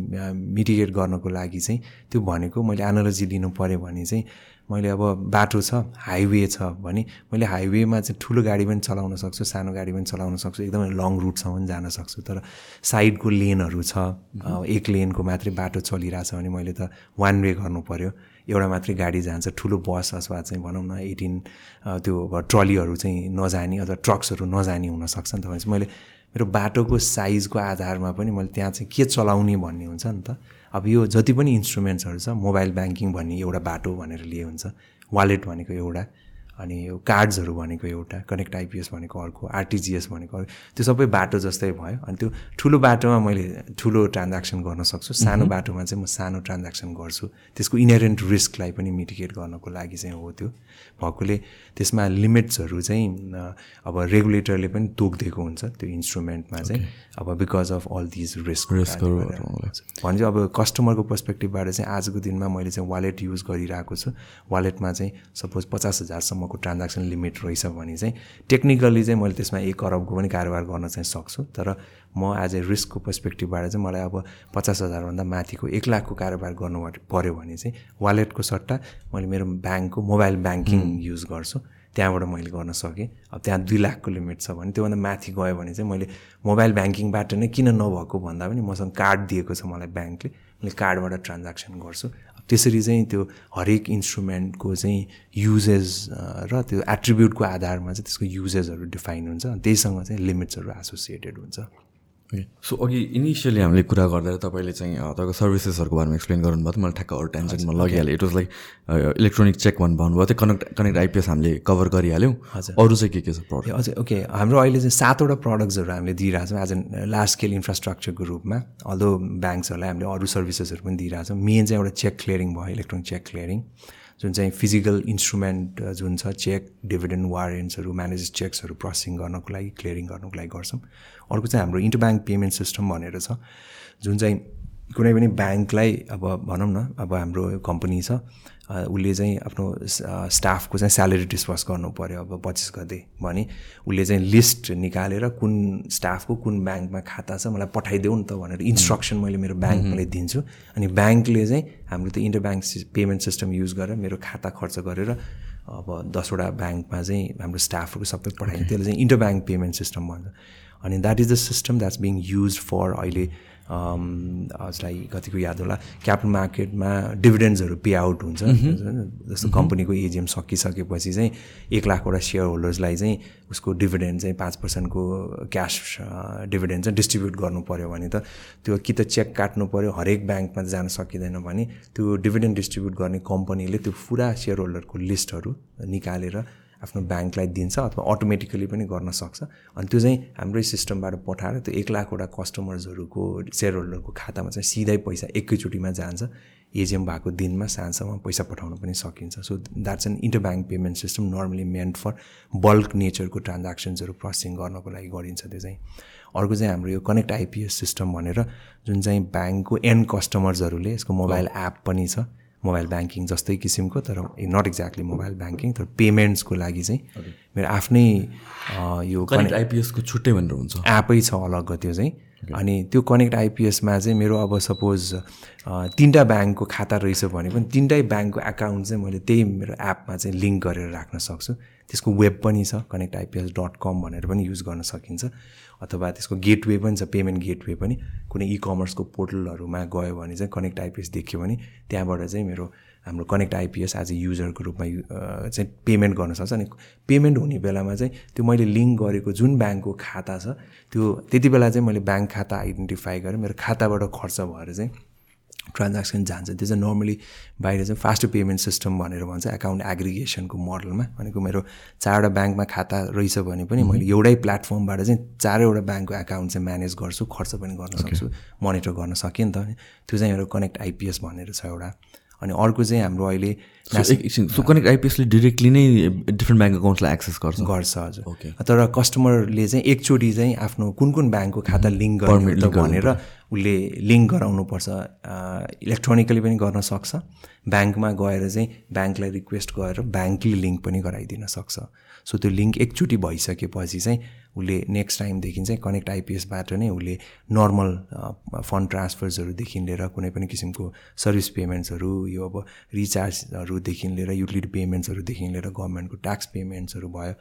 मिटिगेट गर्नको लागि चाहिँ त्यो भनेको मैले एनालोजी लिनु पऱ्यो भने चाहिँ मैले अब बाटो छ हाइवे छ भने मैले हाइवेमा चाहिँ ठुलो गाडी पनि चलाउन सक्छु सानो गाडी पनि चलाउन सक्छु एकदमै लङ रुटसम्म जान सक्छु। तर साइडको लेनहरू छ एक लेनको मात्रै बाटो चलिरहेछ भने मैले त वान वे गर्नु पऱ्यो एउटा मात्रै गाडी जान्छ ठुलो बस अथवा चाहिँ भनौँ न एटिन त्यो ट्रलीहरू चाहिँ नजाने अथवा ट्रक्सहरू नजाने हुनसक्छ नि त भनेपछि मैले मेरो बाटोको साइजको आधारमा पनि मैले त्यहाँ चाहिँ के चलाउने भन्ने हुन्छ नि त। अब यो जति पनि इन्स्ट्रुमेन्ट्सहरू छ मोबाइल ब्याङ्किङ भन्ने एउटा बाटो भनेर लिए हुन्छ वालेट भनेको एउटा। अनि यो कार्ड्सहरू भनेको एउटा कनेक्ट आइपिएस भनेको अर्को आरटिजिएस भनेको अर्को त्यो सबै बाटो जस्तै भयो। अनि त्यो ठुलो बाटोमा मैले ठुलो ट्रान्ज्याक्सन गर्न सक्छु। सानो बाटोमा चाहिँ म सानो ट्रान्ज्याक्सन गर्छु। त्यसको इनहेरेन्ट रिस्कलाई पनि मिटिगेट गर्नको लागि चाहिँ हो त्यो। भएकोले त्यसमा लिमिट्सहरू चाहिँ अब रेगुलेटरले पनि तोकिदिएको हुन्छ त्यो इन्स्ट्रुमेन्टमा चाहिँ। अब because of all these risk रिस्कहरू भने चाहिँ अब कस्टमरको पर्सपेक्टिभबाट चाहिँ आजको दिनमा मैले चाहिँ वालेट युज गरिरहेको छु। वालेटमा चाहिँ सपोज पचास हजारसम्म अरबसम्मको ट्रान्ज्याक्सन लिमिट रहेछ भने चाहिँ टेक्निकली चाहिँ मैले त्यसमा एक अरबको पनि कारोबार गर्न चाहिँ सक्छु। तर म एज ए रिस्कको पर्सपेक्टिभबाट चाहिँ मलाई अब पचास हजारभन्दा माथिको एक लाखको कारोबार गर्नु पऱ्यो भने चाहिँ वालेटको सट्टा मैले मेरो ब्याङ्कको मोबाइल ब्याङ्किङ युज गर्छु। त्यहाँबाट मैले गर्न सकेँ। अब त्यहाँ दुई लाखको लिमिट छ भने त्योभन्दा माथि गयो भने चाहिँ मैले मोबाइल ब्याङ्किङबाट नै किन नभएको भन्दा पनि मसँग कार्ड दिएको छ मलाई ब्याङ्कले। मैले कार्डबाट ट्रान्ज्याक्सन गर्छु। त्यसरी चाहिँ त्यो हरेक इन्स्ट्रुमेन्टको चाहिँ युजेज र त्यो एट्रिब्युटको आधारमा चाहिँ त्यसको युजेसहरू डिफाइन हुन्छ त्यहीसँग चाहिँ लिमिट्सहरू एसोसिएटेड हुन्छ। सो अघि इनिसियली हामीले कुरा गर्दा तपाईँले चाहिँ तपाईँको सर्भिसेसहरूको बारेमा एक्सप्लेन गर्नुभयो त मलाई ठ्याक्क अरू टेन्सनमा लगिहाल्यो it was like electronic cheque भन्नु भन्नुभयो त्यो कनेक्ट कनेक्ट आइपिएस हामीले कभर गरिहाल्यौँ। हजुर। अरू चाहिँ के के छ प्रडक्ट हजुर ओके हाम्रो अहिले चाहिँ सातवटा प्रडक्ट्सहरू हामीले दिइरहेको छौँ एज एन लार्ज स्केल इन्फ्रास्ट्रक्चरको रूपमा। अल्दो ब्याङ्क्सहरूलाई हामीले अरू सर्भिसेसहरू पनि दिइरहेको छौँ मेन चाहिँ एउटा चेक क्लियरिङ भयो इलेक्ट्रोनिक चेक क्लियरिङ जुन चाहिँ फिजिकल इन्स्ट्रुमेन्ट जुन छ चेक डिभिडेन्ड वारेन्ट्सहरू म्यानेज चेक्सहरू प्रोसेसिङ गर्नको लागि क्लियरिङ गर्नको लागि गर्छौँ। अर्को चाहिँ हाम्रो इन्टर ब्याङ्क पेमेन्ट सिस्टम भनेर छ जुन चाहिँ कुनै पनि ब्याङ्कलाई अब भनौँ न अब हाम्रो कम्पनी छ उसले चाहिँ आफ्नो स्टाफको चाहिँ स्यालेरी डिस्पर्स गर्नु पऱ्यो अब पच्चिस गते भने। उसले चाहिँ लिस्ट निकालेर कुन स्टाफको कुन ब्याङ्कमा खाता छ मलाई पठाइदेऊ नि त भनेर इन्स्ट्रक्सन मैले मेरो ब्याङ्कलाई दिन्छु। अनि ब्याङ्कले चाहिँ हाम्रो त्यो inter bank payment system use गरेर मेरो खाता खर्च गरेर अब दसवटा ब्याङ्कमा चाहिँ हाम्रो स्टाफहरू सबै पठाइन्छ त्यसले चाहिँ इन्टर ब्याङ्क पेमेन्ट सिस्टम भन्छ। अनि that is the system that's being use for अहिले हजुरलाई कतिको याद होला क्यापिटल मार्केटमा डिभिडेन्ड्सहरू पे आउट हुन्छ। जस्तो कम्पनीको एजिएम सकिसकेपछि चाहिँ एक लाखवटा सेयर होल्डर्सलाई चाहिँ उसको डिभिडेन्ड चाहिँ पाँच पर्सेन्टको क्यास डिभिडेन्ड चाहिँ डिस्ट्रिब्युट गर्नु पऱ्यो भने त त्यो कि त चेक काट्नु पऱ्यो हरेक ब्याङ्कमा जान सकिँदैन भने त्यो डिभिडेन्ड डिस्ट्रिब्युट गर्ने कम्पनीले त्यो पुरा सेयर होल्डरको लिस्टहरू निकालेर आफ्नो ब्याङ्कलाई दिन्छ अथवा अटोमेटिकली पनि गर्न सक्छ। अनि त्यो चाहिँ हाम्रै सिस्टमबाट पठाएर त्यो एक लाखवटा कस्टमर्सहरूको सेयर होल्डरको खातामा चाहिँ सिधै पैसा एकैचोटिमा जान्छ। एजिएम भएको दिनमा साँझसम्म पैसा पठाउन पनि सकिन्छ। So that's an inter bank payment system normally meant for bulk नेचरको ट्रान्ज्याक्सन्सहरू प्रोसेसिङ गर्नको लागि गरिन्छ त्यो चाहिँ। अर्को चाहिँ हाम्रो यो कनेक्ट आइपिएस सिस्टम भनेर जुन चाहिँ ब्याङ्कको एन्ड कस्टमर्सहरूले यसको मोबाइल एप पनि छ। मोबाइल ब्याङ्किङ जस्तै किसिमको तर नट एक्ज्याक्टली मोबाइल ब्याङ्किङ तर पेमेन्ट्सको लागि चाहिँ मेरो आफ्नै यो कनेक्ट आइपिएसको छुट्टै भनेर हुन्छ। एपै छ अलग त्यो चाहिँ। अनि त्यो कनेक्ट आइपिएसमा चाहिँ मेरो अब सपोज तिनवटा ब्याङ्कको खाता रहेछ भने पनि तिनटै ब्याङ्कको एकाउन्ट चाहिँ मैले त्यही मेरो एपमा चाहिँ लिङ्क गरेर राख्न सक्छु। त्यसको वेब पनि छ कनेक्ट आइपिएस डट कम भनेर पनि युज गर्न सकिन्छ। अथवा त्यसको गेटवे पनि छ पेमेन्ट गेटवे पनि। कुनै इ कमर्सको पोर्टलहरूमा गयो भने चाहिँ कनेक्ट आइपिएस देख्यो भने त्यहाँबाट चाहिँ मेरो हाम्रो कनेक्ट आइपिएस एज ए युजरको रूपमा चाहिँ पेमेन्ट गर्न सक्छ। अनि पेमेन्ट हुने बेलामा चाहिँ त्यो मैले लिङ्क गरेको जुन ब्याङ्कको खाता छ त्यो त्यति बेला चाहिँ मैले ब्याङ्क खाता आइडेन्टिफाई गरेँ। मेरो खाताबाट खर्च भएर चाहिँ ट्रान्ज्याक्सन जान्छ। त्यो चाहिँ नर्मली बाहिर चाहिँ फास्ट पेमेन्ट सिस्टम भनेर भन्छ एकाउन्ट एग्रिगेसनको मोडलमा भनेको मेरो चारवटा ब्याङ्कमा खाता रहेछ भने पनि मैले एउटै प्लेटफर्मबाट चाहिँ चारैवटा ब्याङ्कको एकाउन्ट चाहिँ म्यानेज गर्छु खर्च पनि गर्न सक्छु मोनिटर गर्न सकेँ नि त। त्यो चाहिँ एउटा कनेक्ट आइपिएस भनेर छ एउटा। अनि अर्को चाहिँ हाम्रो अहिले सो कनेक्ट आइपिएसले डिरेक्टली नै डिफ्रेन्ट ब्याङ्क एकाउन्ट्सलाई एक्सेस गर्छ? गर्छ हजुर। ओके तर कस्टमरले चाहिँ एकचोटि चाहिँ आफ्नो कुन कुन ब्याङ्कको खाता लिङ्क गर्ने भनेर उसले लिङ्क गराउनुपर्छ। इलेक्ट्रोनिकली पनि गर्न सक्छ। ब्याङ्कमा गएर चाहिँ ब्याङ्कलाई रिक्वेस्ट गरेर ब्याङ्कले लिङ्क पनि गराइदिन सक्छ। सो त्यो लिङ्क एकचोटि भइसकेपछि चाहिँ उसले नेक्स्ट टाइमदेखि चाहिँ कनेक्ट आइपिएसबाट नै उसले नर्मल फन्ड ट्रान्सफर्सहरूदेखि लिएर कुनै पनि किसिमको सर्भिस पेमेन्ट्सहरू यो अब रिचार्जहरूदेखि लिएर युटिलिटी पेमेन्ट्सहरूदेखि लिएर गभर्मेन्टको ट्याक्स पेमेन्ट्सहरू भयो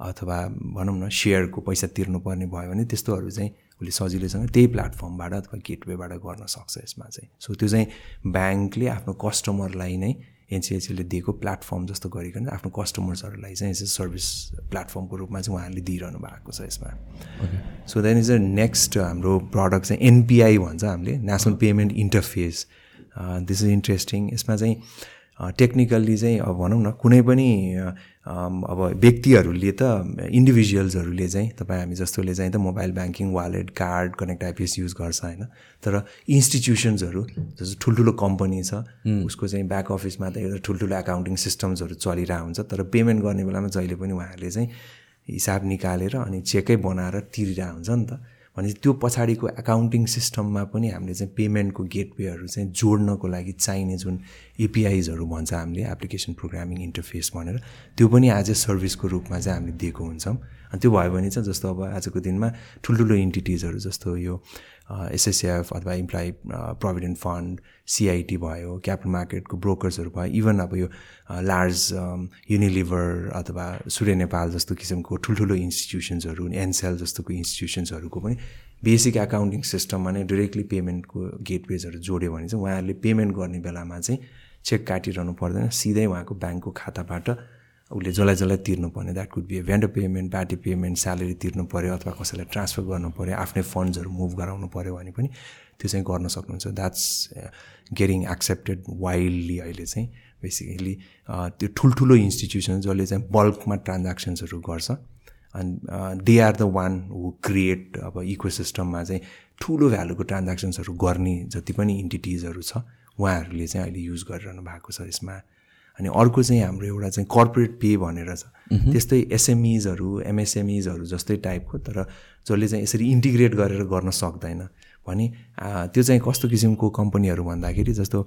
अथवा भनौँ न सेयरको पैसा तिर्नुपर्ने भयो भने त्यस्तोहरू चाहिँ उसले सजिलैसँग त्यही प्लेटफर्मबाट अथवा गेटवेबाट गर्न सक्छ यसमा चाहिँ। सो त्यो चाहिँ ब्याङ्कले आफ्नो कस्टमरलाई नै एनसिएचसीले दिएको प्लेटफर्म जस्तो गरिकन आफ्नो कस्टमर्सहरूलाई चाहिँ यसो सर्भिस प्लेटफर्मको रूपमा चाहिँ उहाँहरूले दिइरहनु भएको छ यसमा। So then is a next हाम्रो प्रडक्ट चाहिँ एनपिआई भन्छ हामीले national payment interface this is interesting यसमा चाहिँ टेक्निकल्ली चाहिँ अब भनौँ न कुनै पनि अब व्यक्तिहरूले त इन्डिभिजुअल्सहरूले चाहिँ तपाईँ हामी जस्तोले चाहिँ त mobile banking wallet card connect IPS use गर्छ होइन? तर इन्स्टिट्युसन्सहरू जस्तो ठुल्ठुलो कम्पनी छ उसको चाहिँ ब्याक अफिसमा त एउटा ठुल्ठुलो एकाउन्टिङ सिस्टम्सहरू चलिरहेको हुन्छ तर पेमेन्ट गर्ने बेलामा जहिले पनि उहाँहरूले चाहिँ हिसाब निकालेर अनि चेकै बनाएर तिरिरहेको हुन्छ नि त। भने त्यो पछाडिको एकाउन्टिङ सिस्टममा पनि हामीले चाहिँ पेमेन्टको गेटवेहरू चाहिँ जोड्नको लागि चाहिने जुन एपिआइजहरू भन्छ हामीले एप्लिकेसन प्रोग्रामिङ इन्टरफेस भनेर त्यो पनि एज ए सर्भिसको रूपमा चाहिँ हामीले दिएको हुन्छौँ। अनि त्यो भयो भने चाहिँ जस्तो अब आजको दिनमा ठुल्ठुलो इन्टिटिजहरू जस्तो यो एसएसएफ अथवा इम्प्लोइ प्रोभिडेन्ट फन्ड सिआइटी भयो क्यापिटल मार्केटको ब्रोकर्सहरू भयो इभन अब यो लार्ज युनिलिभर अथवा सूर्य नेपाल जस्तो किसिमको ठुल्ठुलो इन्स्टिट्युसन्सहरू एनसेल जस्तोको इन्स्टिट्युसन्सहरूको पनि बेसिक एकाउन्टिङ सिस्टममा नै डिरेक्टली पेमेन्टको गेटवेजहरू जोड्यो भने चाहिँ उहाँहरूले पेमेन्ट गर्ने बेलामा चाहिँ चेक काटिरहनु पर्दैन सिधै उहाँको ब्याङ्कको खाताबाट उसले जसलाई जसलाई तिर्नुपर्ने that could be a vendor payment party payment salary तिर्नु पऱ्यो अथवा कसैलाई ट्रान्सफर गर्नु पऱ्यो आफ्नै फन्ड्सहरू मुभ गराउनु पऱ्यो भने पनि त्यो चाहिँ गर्न सक्नुहुन्छ। द्याट्स गेटिङ एक्सेप्टेड वाइल्डली अहिले चाहिँ बेसिकली त्यो ठुल्ठुलो इन्स्टिट्युसन जसले चाहिँ बल्कमा ट्रान्ज्याक्सन्सहरू गर्छ। अनि they are the one who create अब इको सिस्टममा चाहिँ ठुलो भ्यालुको ट्रान्ज्याक्सन्सहरू गर्ने जति पनि इन्टिटिजहरू छ उहाँहरूले चाहिँ अहिले युज गरिरहनु भएको छ यसमा। अनि अर्को चाहिँ हाम्रो एउटा चाहिँ कर्पोरेट पे भनेर छ। त्यस्तै एसएमइजहरू एमएसएमइजहरू जस्तै टाइपको तर जसले चाहिँ यसरी इन्टिग्रेट गरेर गर्न सक्दैन। भने त्यो चाहिँ कस्तो किसिमको कम्पनीहरू भन्दाखेरि जस्तो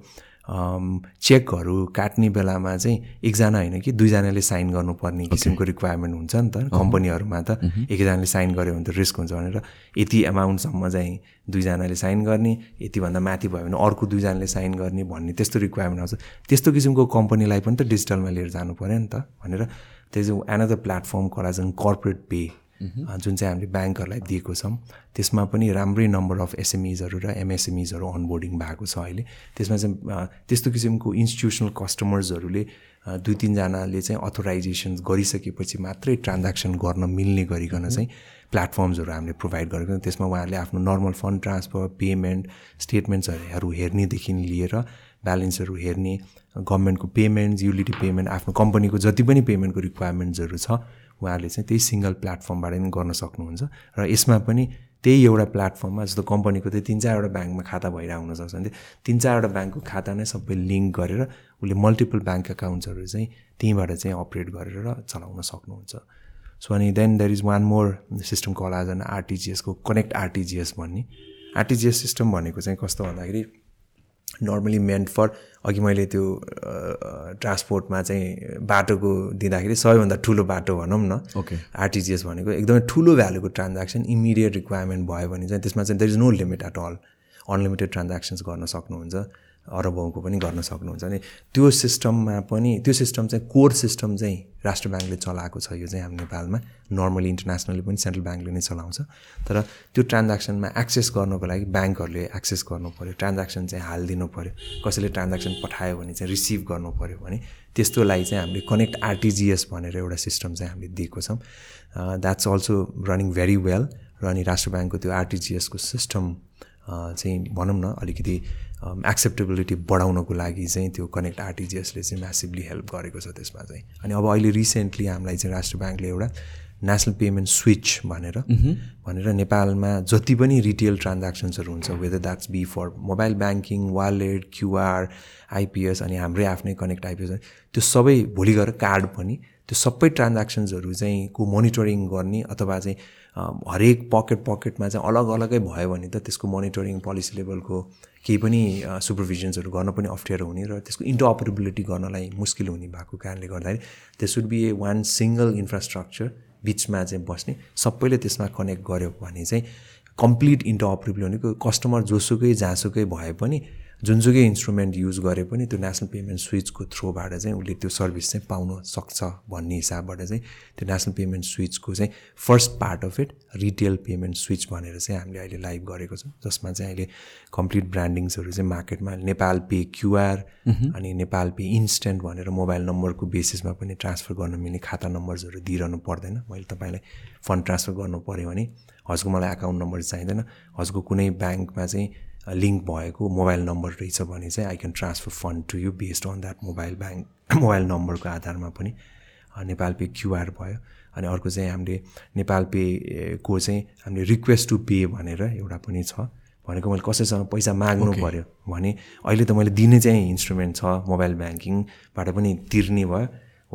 चेकहरू काट्ने बेलामा चाहिँ एकजना होइन कि दुईजनाले साइन गर्नुपर्ने किसिमको रिक्वायरमेन्ट हुन्छ नि त कम्पनीहरूमा त। एकजनाले साइन गऱ्यो भने त रिस्क हुन्छ भनेर यति एमाउन्टसम्म चाहिँ दुईजनाले साइन गर्ने यतिभन्दा माथि भयो भने अर्को दुईजनाले साइन गर्ने भन्ने त्यस्तो रिक्वायरमेन्ट आउँछ। त्यस्तो किसिमको कम्पनीलाई पनि त डिजिटलमा लिएर जानु पऱ्यो नि त भनेर। त्यो चाहिँ एनदर प्लेटफर्म करा कर्पोरेट पे जुन चाहिँ हामीले ब्याङ्कहरूलाई दिएको छौँ त्यसमा पनि राम्रै नम्बर अफ एसएमइजहरू र एमएसएमइजहरू अनबोर्डिङ भएको छ अहिले। त्यसमा चाहिँ त्यस्तो किसिमको इन्स्टिट्युसनल कस्टमर्सहरूले दुई तिनजनाले चाहिँ अथोराइजेसन गरिसकेपछि मात्रै ट्रान्ज्याक्सन गर्न मिल्ने गरिकन चाहिँ प्लेटफर्म्सहरू हामीले प्रोभाइड गरेको त्यसमा उहाँहरूले आफ्नो नर्मल फन्ड ट्रान्सफर पेमेन्ट स्टेटमेन्ट्सहरू हेर्नेदेखि लिएर ब्यालेन्सहरू हेर्ने गभर्मेन्टको पेमेन्ट्स युटिलिटी पेमेन्ट आफ्नो कम्पनीको जति पनि पेमेन्टको रिक्वायरमेन्ट्सहरू छ उहाँहरूले चाहिँ त्यही सिङ्गल प्लेटफर्मबाट पनि गर्न सक्नुहुन्छ। र यसमा पनि त्यही एउटा प्लेटफर्ममा जस्तो कम्पनीको त्यही तिन चारवटा ब्याङ्कमा खाता भइरहेको हुनसक्छ भने तिन चारवटा ब्याङ्कको खाता नै सबै लिङ्क गरेर उसले मल्टिपल ब्याङ्क एकाउन्ट्सहरू चाहिँ त्यहीँबाट चाहिँ अपरेट गरेर चलाउन सक्नुहुन्छ। सो अनि then there is one more system call an आरटिजिएसको connect RTGS भन्ने। आरटिजिएस सिस्टम भनेको चाहिँ कस्तो भन्दाखेरि नर्मली मेन्ट फर अघि मैले त्यो ट्रान्सपोर्टमा चाहिँ बाटोको दिँदाखेरि सबैभन्दा ठुलो बाटो भनौँ न। ओके आरटिजिएस भनेको एकदमै ठुलो भ्यालुको ट्रान्ज्याक्सन इमिडिएट रिक्वायरमेन्ट भयो भने चाहिँ त्यसमा चाहिँ there is no limit at all unlimited transactions गर्न सक्नुहुन्छ। अरबौँको पनि गर्न सक्नुहुन्छ अनि त्यो सिस्टममा पनि त्यो सिस्टम चाहिँ कोर सिस्टम चाहिँ राष्ट्र ब्याङ्कले चलाएको छ यो चाहिँ हाम्रो नेपालमा। नर्मली इन्टरनेसनली पनि सेन्ट्रल ब्याङ्कले नै चलाउँछ। तर त्यो ट्रान्ज्याक्सनमा एक्सेस गर्नको लागि ब्याङ्कहरूले एक्सेस गर्नु पऱ्यो ट्रान्ज्याक्सन चाहिँ हालिदिनु पऱ्यो कसैले ट्रान्ज्याक्सन पठायो भने चाहिँ रिसिभ गर्नु पऱ्यो भने त्यस्तोलाई चाहिँ हामीले कनेक्ट आरटिजिएस भनेर एउटा सिस्टम चाहिँ हामीले दिएको छौँ। That's also running very well र अनि राष्ट्र ब्याङ्कको त्यो आरटिजिएसको सिस्टम चाहिँ भनौँ न अलिकति एक्सेप्टेबिलिटी बढाउनको लागि चाहिँ त्यो कनेक्ट आरटिजिएसले चाहिँ म्यासिभली हेल्प गरेको छ त्यसमा चाहिँ। अनि अब अहिले रिसेन्टली हामीलाई चाहिँ राष्ट्र ब्याङ्कले एउटा नेसनल पेमेन्ट स्विच भनेर भनेर नेपालमा जति पनि रिटेल ट्रान्ज्याक्सन्सहरू हुन्छ whether that's be for mobile banking wallet QR IPS अनि हाम्रै आफ्नै कनेक्ट आइपिएस त्यो सबै भोलि गएर कार्ड पनि त्यो सबै ट्रान्ज्याक्सन्सहरू चाहिँ को मोनिटरिङ गर्ने अथवा चाहिँ हरेक पकेट पकेटमा चाहिँ अलग अलगै भयो भने त त्यसको मोनिटरिङ पोलिसी लेभलको केही पनि सुपरभिजन्सहरू गर्न पनि अप्ठ्यारो हुने र त्यसको इन्टरअपरेबिलिटी गर्नलाई मुस्किल हुने भएको कारणले गर्दाखेरि त्यो should be a one single infrastructure बिचमा चाहिँ बस्ने सबैले त्यसमा कनेक्ट गर्यो भने चाहिँ कम्प्लिट इन्टरअपरेबिलिटी भनेको कस्टमर जोसुकै जहाँसुकै भए पनि जुनसुकै इन्स्ट्रुमेन्ट युज गरे पनि त्यो नेसनल पेमेन्ट स्विचको थ्रोबाट चाहिँ उसले त्यो सर्भिस चाहिँ पाउन सक्छ भन्ने हिसाबबाट चाहिँ त्यो नेसनल पेमेन्ट स्विचको चाहिँ first part of it retail payment switch भनेर चाहिँ हामीले अहिले लाइभ गरेको छौँ जसमा चाहिँ अहिले कम्प्लिट ब्रान्डिङ्सहरू चाहिँ मार्केटमा नेपाल पे क्युआर अनि नेपाल पे इन्स्टेन्ट भनेर मोबाइल नम्बरको बेसिसमा पनि ट्रान्सफर गर्न मिल्ने खाता नम्बर्सहरू दिइरहनु पर्दैन। मैले तपाईँलाई फन्ड ट्रान्सफर गर्नु पऱ्यो भने हजुरको मलाई एकाउन्ट नम्बर चाहिँदैन। हजुरको कुनै ब्याङ्कमा चाहिँ लिङ्क भएको मोबाइल नम्बर रहेछ भने चाहिँ I can transfer fund to you based on that mobile bank mobile नम्बरको आधारमा पनि नेपाल पे क्युआर भयो। अनि अर्को चाहिँ हामीले नेपाल पेको चाहिँ हामीले रिक्वेस्ट टु पे भनेर एउटा पनि छ। भनेको मैले कसैसँग पैसा माग्नु पऱ्यो भने अहिले त मैले दिने चाहिँ इन्स्ट्रुमेन्ट छ मोबाइल ब्याङ्किङबाट पनि तिर्ने भयो।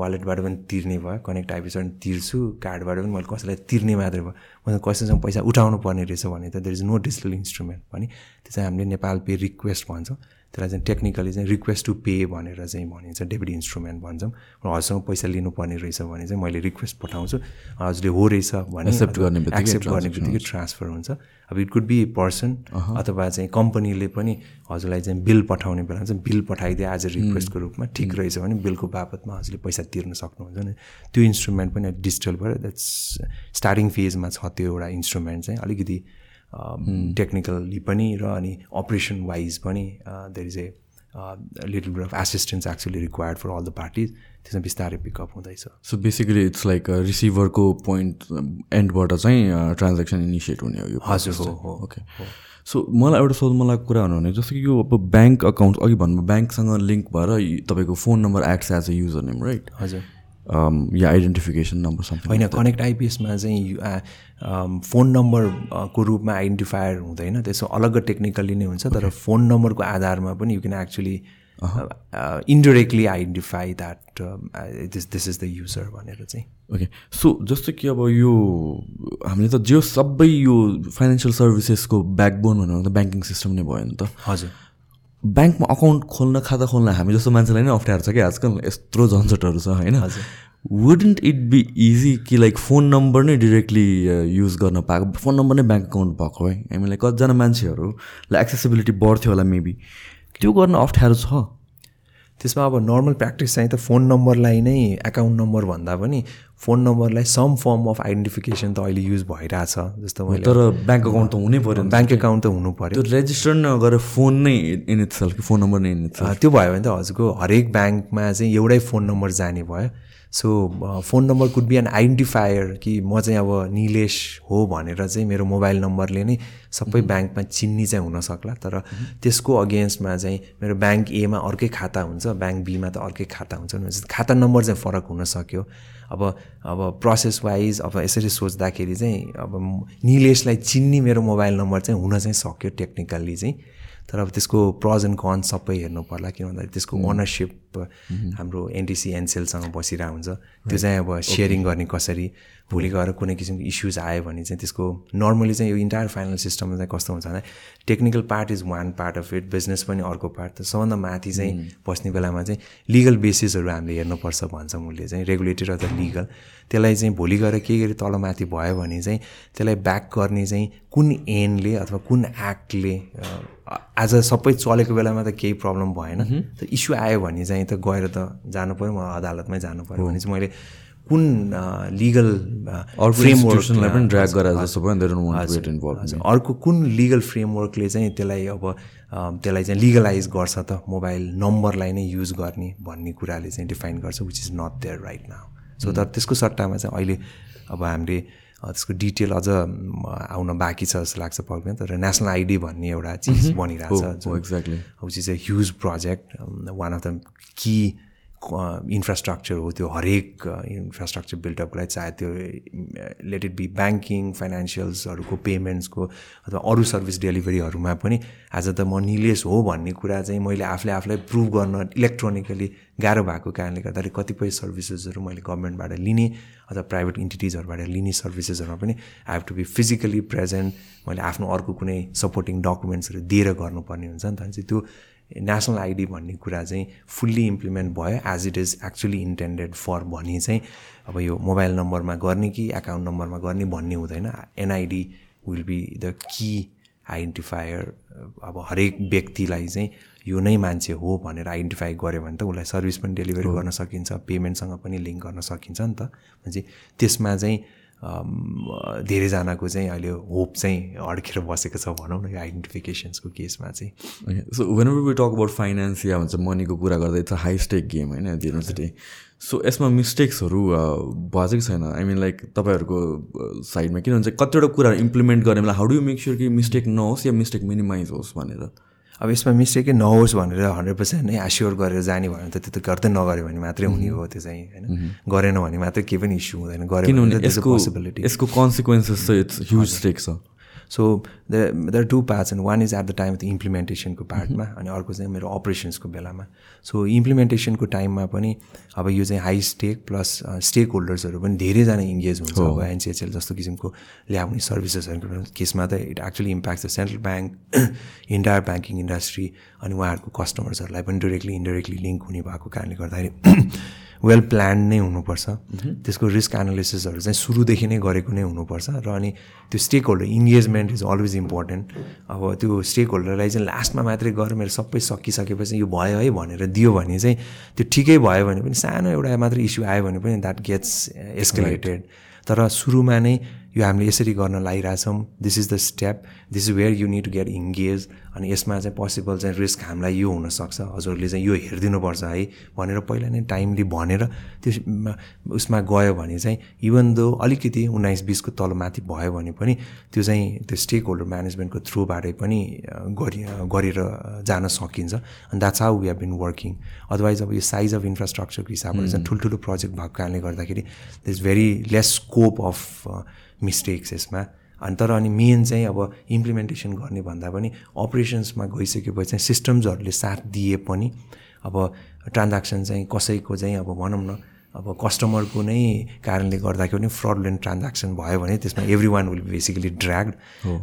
वालेटबाट पनि तिर्ने भयो कनेक्ट आइपिएसबाट तिर्छु कार्डबाट पनि मैले कसैलाई तिर्ने मात्रै भयो। मतलब कसैसँग पैसा उठाउनु पर्ने रहेछ भने त there is no digital instrument भने त्यो चाहिँ हामीले नेपाल पे रिक्वेस्ट भन्छौँ। त्यसलाई चाहिँ टेक्निकली चाहिँ रिक्वेस्ट टु पे भनेर चाहिँ भनिन्छ डेबिट इन्स्ट्रुमेन्ट भन्छौँ। र हजुरसँग पैसा लिनुपर्ने रहेछ भने चाहिँ मैले रिक्वेस्ट पठाउँछु। हजुरले हो रहेछ भने Accept गर्ने एक्सेप्ट गर्ने बित्तिकै ट्रान्सफर हुन्छ। अब इट कुड बी पर्सन अथवा चाहिँ कम्पनीले पनि हजुरलाई चाहिँ बिल पठाउने बेला चाहिँ बिल पठाइदिए आज रिक्वेस्टको रूपमा ठिक रहेछ भने बिलको बापतमा हजुरले पैसा तिर्न सक्नुहुन्छ नि त्यो इन्स्ट्रुमेन्ट पनि डिजिटल भयो द्याट्स स्टार्टिङ फेजमा छ त्यो एउटा इन्स्ट्रुमेन्ट चाहिँ अलिकति टेक्निकली पनि र अनि अपरेसन वाइज पनि there is a little bit of assistance actually required for all the parties त्यसमा बिस्तारै पिकअप हुँदैछ। सो बेसिकली इट्स लाइक रिसिभरको पोइन्ट एन्डबाट चाहिँ ट्रान्जेक्सन इनिसिएट हुने हो यो हजुर हो हो ओके सो मलाई एउटा सोध्नु मलाई कुरा हुनु भने जस्तो कि यो अब ब्याङ्क अकाउन्ट अघि भन्नु ब्याङ्कसँग लिङ्क भएर तपाईँको phone number acts as a user name right हजुर। या आइडेन्टिफिकेसन नम्बर समथिङ होइन कनेक्ट आइपिएसमा चाहिँ यु- आ, अम, फोन नम्बरको रूपमा आइडेन्टिफायर हुँदैन। त्यसो अलग्गै टेक्निकल्ली नै हुन्छ तर फोन नम्बरको आधारमा पनि you can actually indirectly identify that this this is the user भनेर चाहिँ। ओके सो जस्तो कि अब यो हामीले त जो सबै यो फाइनेन्सियल सर्भिसेसको ब्याकबोन भनेर त ब्याङ्किङ सिस्टम नै भयो नि त। हजुर। ब्याङ्कमा अकाउन्ट खोल्न खाता खोल्न हामी जस्तो मान्छेलाई नै अप्ठ्यारो छ कि आजकल यत्रो झन्झटहरू छ होइन? वुडन्ट इट बी इजी कि लाइक फोन नम्बर नै डिरेक्टली युज गर्न पाएको? फोन नम्बर नै ब्याङ्क अकाउन्ट भएको है? हामीलाई कतिजना मान्छेहरूलाई एक्सेसिबिलिटी बढ्थ्यो होला मेबी त्यो गर्न अप्ठ्यारो छ। त्यसमा अब नर्मल प्र्याक्टिस चाहिँ त फोन नम्बरलाई नै एकाउन्ट नम्बर भन्दा पनि फोन नम्बरलाई सम फर्म अफ आइडेन्टिफिकेसन त अहिले युज भइरहेछ जस्तो मैले तर ब्याङ्क अकाउन्ट त हुनै पऱ्यो। ब्याङ्क एकाउन्ट त। हुनु पऱ्यो रेजिस्टर नगरेर फोन नै इन इट सेल्फ कि फोन नम्बर नै इन इट अँ, त्यो भयो भने त हजुरको हरेक ब्याङ्कमा चाहिँ एउटै फोन नम्बर जाने भयो। So phone number could be an identifier कि म चाहिँ अब निलेश हो भनेर चाहिँ मेरो मोबाइल नम्बरले नै सबै ब्याङ्कमा चिन्नी चाहिँ हुनसक्ला तर त्यसको अगेन्स्टमा चाहिँ मेरो ब्याङ्क एमा अर्कै खाता हुन्छ ब्याङ्क बीमा त अर्कै खाता हुन्छ। खाता नम्बर चाहिँ फरक हुन सक्यो। अब अब प्रोसेस वाइज अब यसरी सोच्दाखेरि चाहिँ अब निलेशलाई चिन्ने मेरो मोबाइल नम्बर चाहिँ हुन चाहिँ सक्यो टेक्निकल्ली चाहिँ। तर अब त्यसको प्रज एन्ड कन सबै हेर्नु पर्ला किन भन्दाखेरि त्यसको ओनरसिप हाम्रो एनटिसी एनसेलसँग बसिरहेको हुन्छ। त्यो चाहिँ अब सेयरिङ गर्ने कसरी? भोलि गएर कुनै किसिमको इस्युज आयो भने चाहिँ त्यसको नर्मली चाहिँ यो इन्टायर फाइनल सिस्टममा चाहिँ कस्तो हुन्छ भने technical part is one part of it business पनि अर्को पार्ट त सबभन्दा माथि चाहिँ बस्ने बेलामा चाहिँ लिगल बेसिसहरू हामीले हेर्नुपर्छ भन्छ उसले चाहिँ रेगुलेटेड अथवा लिगल त्यसलाई चाहिँ भोलि गएर केही गरी तलमाथि भयो भने चाहिँ त्यसलाई ब्याक गर्ने चाहिँ कुन एनले अथवा कुन एक्टले आज सबै चलेको बेलामा त केही प्रब्लम भएन। त इस्यु आयो भने चाहिँ त गएर त जानु पऱ्यो म अदालतमै जानु पऱ्यो भने चाहिँ मैले कुन लिगल इन्स्टिट्युसनलाई पनि ड्र्याग गराएर जस्तो हजुर अर्को कुन लिगल फ्रेमवर्कले चाहिँ त्यसलाई अब त्यसलाई चाहिँ लिगलाइज गर्छ त मोबाइल नम्बरलाई नै युज गर्ने भन्ने कुराले चाहिँ डिफाइन गर्छ which is not there right now so तर त्यसको सट्टामा चाहिँ अहिले अब हामीले त्यसको डिटेल अझ आउन बाँकी छ जस्तो लाग्छ पक्कै तर नेसनल आइडी भन्ने एउटा चिज बनिरहेको छ exactly which is a huge project one of the कि इन्फ्रास्ट्रक्चर हो त्यो हरेक इन्फ्रास्ट्रक्चर बिल्डअपको लागि चाहे त्यो लेट इट बी ब्याङ्किङ फाइनेन्सियल्सहरूको पेमेन्ट्सको अथवा अरू सर्भिस डेलिभरीहरूमा पनि आज त म निलेश हो भन्ने कुरा चाहिँ मैले आफूले आफूलाई प्रुभ गर्न इलेक्ट्रोनिकली गाह्रो भएको कारणले गर्दाखेरि कतिपय सर्भिसेसहरू मैले गभर्मेन्टबाट लिने अथवा प्राइभेट इन्टिटिजहरूबाट लिने सर्भिसेसहरूमा पनि I have to be physically present मैले आफ्नो अर्को कुनै सपोर्टिङ डकुमेन्ट्सहरू दिएर गर्नुपर्ने हुन्छ नि त। त्यो नेसनल आइडी भन्ने कुरा चाहिँ फुल्ली इम्प्लिमेन्ट भयो as it is actually intended for भनी चाहिँ अब यो मोबाइल नम्बरमा गर्ने कि एकाउन्ट नम्बरमा गर्ने भन्ने हुँदैन। एनआइडी विल बी द कि आइडेन्टिफायर अब हरेक व्यक्तिलाई चाहिँ यो नै मान्छे हो भनेर आइडेन्टिफाई गऱ्यो भने त उसलाई सर्भिस पनि डेलिभरी गर्न सकिन्छ पेमेन्टसँग पनि लिङ्क गर्न सकिन्छ नि त। भनेपछि त्यसमा चाहिँ धेरैजनाको चाहिँ अहिले होप चाहिँ अड्केर बसेको छ भनौँ न यो आइडेन्टिफिकेसन्सको केसमा चाहिँ। So when we talk about finance या भन्छ मनीको कुरा गर्दा इट्स हाई स्टेक गेम होइन एट सो यसमा मिस्टेक्सहरू भएको छैन? आई मिन लाइक तपाईँहरूको साइडमा किन भन्छ कतिवटा कुराहरू इम्प्लिमेन्ट गर्ने बेला हाउ डु मिक स्योर कि मिस्टेक नहोस् या मिस्टेक मिनिमाइज होस् भनेर? अब यसमा मिस्टेकै नहोस् भनेर हन्ड्रेड पर्सेन्ट नै एस्योर गरेर जाने भयो भने त त्यो त गर्दै नगऱ्यो भने मात्रै हुने हो त्यो चाहिँ होइन? गरेन भने मात्रै केही पनि इस्यु हुँदैन। त्यसको यसको कन्सिक्वेन्सेस चाहिँ इट्स ह्युज स्टेक छ। So the there two parts and one is at the time of the इम्प्लिमेन्टेसनको पार्टमा अनि अर्को चाहिँ मेरो अपरेसन्सको बेलामा। सो इम्प्लिमेन्टेसनको टाइममा पनि अब यो चाहिँ हाई स्टेक प्लस स्टेक होल्डर्सहरू पनि धेरैजना इङ्गेज हुन्छ अब एनसिएचएल जस्तो किसिमको ल्याउने सर्भिसेसहरूको केसमा त it actually impact the central bank entire banking industry अनि उहाँहरूको कस्टमर्सहरूलाई पनि डिरेक्टली इन्डाइरेक्टली लिङ्क हुने भएको कारणले गर्दाखेरि वेल प्लान नै हुनुपर्छ। त्यसको रिस्क एनालिसिसहरू चाहिँ सुरुदेखि नै गरेको नै हुनुपर्छ र अनि त्यो stake holder engagement is always important. अब त्यो स्टेक होल्डरलाई चाहिँ लास्टमा मात्रै गएर मेरो सबै सकिसकेपछि यो भयो है भनेर दियो भने चाहिँ त्यो ठिकै भयो भने पनि सानो एउटा मात्रै इस्यु आयो भने पनि द्याट गेट्स एस्केलेटेड। तर सुरुमा नै यो हामीले यसरी गर्न लागिरहेछौँ. This is the step this is where you need to get engage अनि यसमा चाहिँ पोसिबल चाहिँ रिस्क हामीलाई यो हुनसक्छ। हजुरले चाहिँ यो हेरिदिनुपर्छ है। भनेर पहिला नै टाइमली भनेर त्यो उसमा गयो भने चाहिँ इभन दो अलिकति उन्नाइस बिसको तलमाथि भयो भने पनि त्यो चाहिँ त्यो स्टेक होल्डर म्यानेजमेन्टको थ्रुबाटै पनि गरि गरेर जान सकिन्छ। अनि that's how we have been working otherwise अब यो साइज अफ इन्फ्रास्ट्रक्चरको हिसाबबाट चाहिँ ठुल्ठुलो प्रोजेक्ट भएको कारणले गर्दाखेरि the is very less scope of mistakes यसमा। अनि तर अनि मेन चाहिँ अब इम्प्लिमेन्टेसन गर्ने भन्दा पनि अपरेसन्समा गइसकेपछि चाहिँ सिस्टम्सहरूले साथ दिए पनि अब ट्रान्ज्याक्सन चाहिँ कसैको चाहिँ अब भनौँ न अब कस्टमरको नै कारणले गर्दाखेरि पनि फ्रडलेन्ट ट्रान्ज्याक्सन भयो भने त्यसमा every one will basically dragged